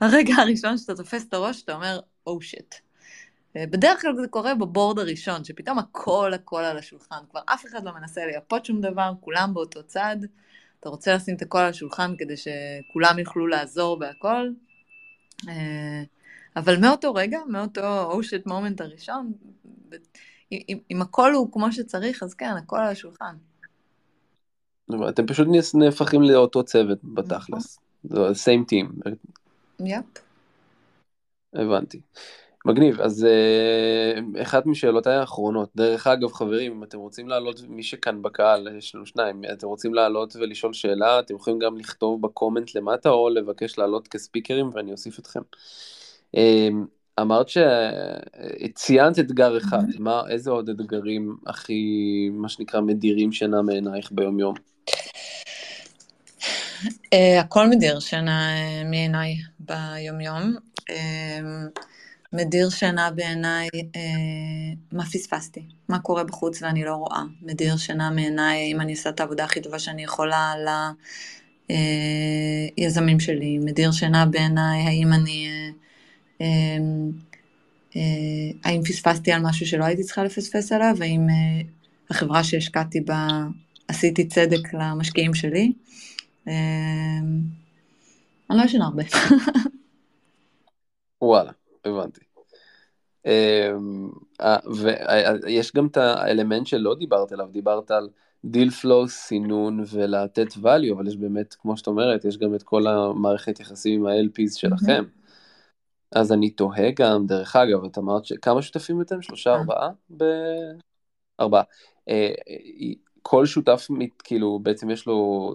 הרגע הראשון שאתה תופס את הראש, אתה אומר, oh shit. אה, בדרך כלל זה קורה בבורד הראשון, שפתאום הכל הכל על השולחן. כבר אף אחד לא מנסה לייפות שום דבר, כולם באותו צד. אתה רוצה לשים את הכל על השולחן כדי שכולם יוכלו לעזור בהכל. אבל מאותו רגע, מאותו אושט מומנט הראשון, אם, אם הכל הוא כמו שצריך, אז כן, הכל על השולחן. אתם פשוט נהפכים לאותו צוות בתכלס. זה same team. יפ. הבנתי. מגניב, אז uh, אחת משאלותיי האחרונות, דרך אגב חברים, אם אתם רוצים לעלות, מי שכאן בקהל, יש לנו שניים, אתם רוצים לעלות ולשאול שאלה, אתם יכולים גם לכתוב בקומנט למטה או לבקש לעלות כספיקרים ואני אוסיף אתכם. Uh, אמרת שציינת אתגר אחד, מה, איזה עוד אתגרים הכי, מה שנקרא, מדירים שינה מעינייך ביום יום? Uh, הכל מדיר שינה מעיניי ביום יום. Uh, מדיר שינה בעיניי אה, מה פספסתי, מה קורה בחוץ ואני לא רואה. מדיר שינה מעיניי אם אני עושה את העבודה הכי טובה שאני יכולה ליזמים אה, שלי. מדיר שינה בעיניי האם אני... אה, אה, אה, האם פספסתי על משהו שלא הייתי צריכה לפספס עליו, האם אה, החברה שהשקעתי בה עשיתי צדק למשקיעים שלי. אה, אני לא ישנה הרבה. וואלה. הבנתי. אמ, ויש גם את האלמנט שלא דיברת עליו, דיברת על deal flow, סינון ולתת value, אבל יש באמת, כמו שאת אומרת, יש גם את כל המערכת יחסים עם ה-LPs שלכם. אז אני תוהה גם, דרך אגב, את אמרת שכמה שותפים אתם? שלושה, אה. ארבעה? ב... ארבעה. אה, כל שותף, כאילו, בעצם יש לו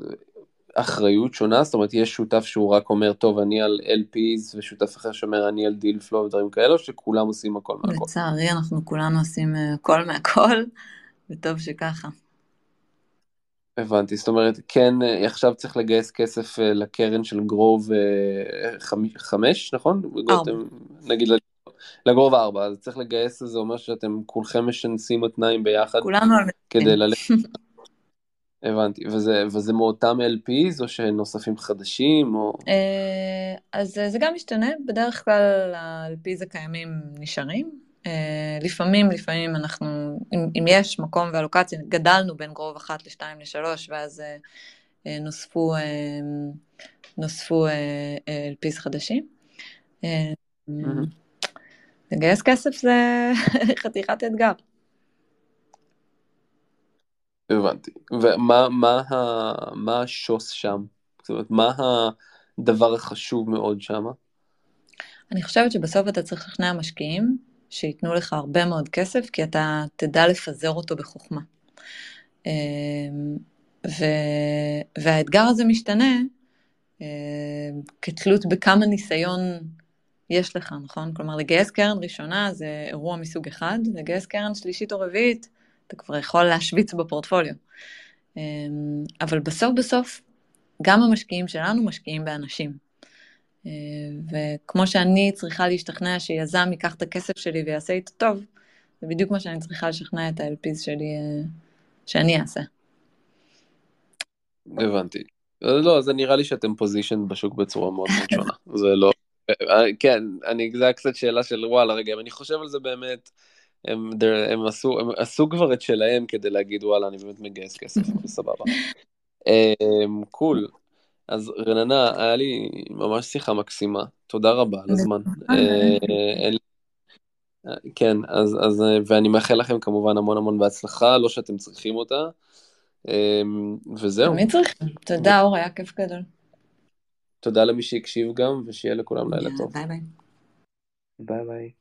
אחריות שונה? זאת אומרת, יש שותף שהוא רק אומר, טוב, אני על LPs, ושותף אחר שאומר, אני על deal flow ודברים כאלה, או שכולם עושים הכל מהכל? לצערי, אנחנו כולנו עושים הכל מהכל, וטוב שככה. הבנתי, זאת אומרת, כן, עכשיו צריך לגייס כסף אה, לקרן של Grove אה, חמש, נכון? ארבע. נגיד לגרוב ארבע, אז צריך לגייס, זה אומר שאתם כולכם משנסים התנאים ביחד. כולנו על כדי ללכת. הבנתי, וזה, וזה מאותם LPs או שנוספים חדשים או... אה, אז זה גם משתנה, בדרך כלל ה-LPs הקיימים נשארים, אה, לפעמים, לפעמים אנחנו, אם, אם יש מקום ואלוקציה, גדלנו בין גרוב אחת לשתיים לשלוש, ואז אה, אה, נוספו, נוספו אלפיס חדשים. לגייס כסף זה חתיכת אתגר. הבנתי. ומה מה, מה השוס שם? זאת אומרת, מה הדבר החשוב מאוד שם? אני חושבת שבסוף אתה צריך לשכנע משקיעים שייתנו לך הרבה מאוד כסף, כי אתה תדע לפזר אותו בחוכמה. אמ, ו... והאתגר הזה משתנה אמ, כתלות בכמה ניסיון יש לך, נכון? כלומר, לגייס קרן ראשונה זה אירוע מסוג אחד, לגייס קרן שלישית או רביעית, אתה כבר יכול להשוויץ בפורטפוליו. אמ, אבל בסוף בסוף, גם המשקיעים שלנו משקיעים באנשים. אה, וכמו שאני צריכה להשתכנע שיזם ייקח את הכסף שלי ויעשה איתו טוב, זה בדיוק מה שאני צריכה לשכנע את ה-LPs שלי אה, שאני אעשה. הבנתי. לא, זה נראה לי שאתם פוזיישן בשוק בצורה מאוד מאוד שונה. זה לא... אה, כן, אני, זה היה קצת שאלה של וואלה, רגע, אם אני חושב על זה באמת, הם, הם, עשו, הם עשו כבר את שלהם כדי להגיד וואלה, אני באמת מגייס כסף, סבבה. קול, אז רננה, היה לי ממש שיחה מקסימה, תודה רבה על הזמן. אה, כן, אז, אז, ואני מאחל לכם כמובן המון המון בהצלחה, לא שאתם צריכים אותה, אה, וזהו. תמיד צריכים. תודה, אור, היה כיף גדול. תודה למי שהקשיב גם, ושיהיה לכולם לילה טוב. ביי ביי. ביי ביי.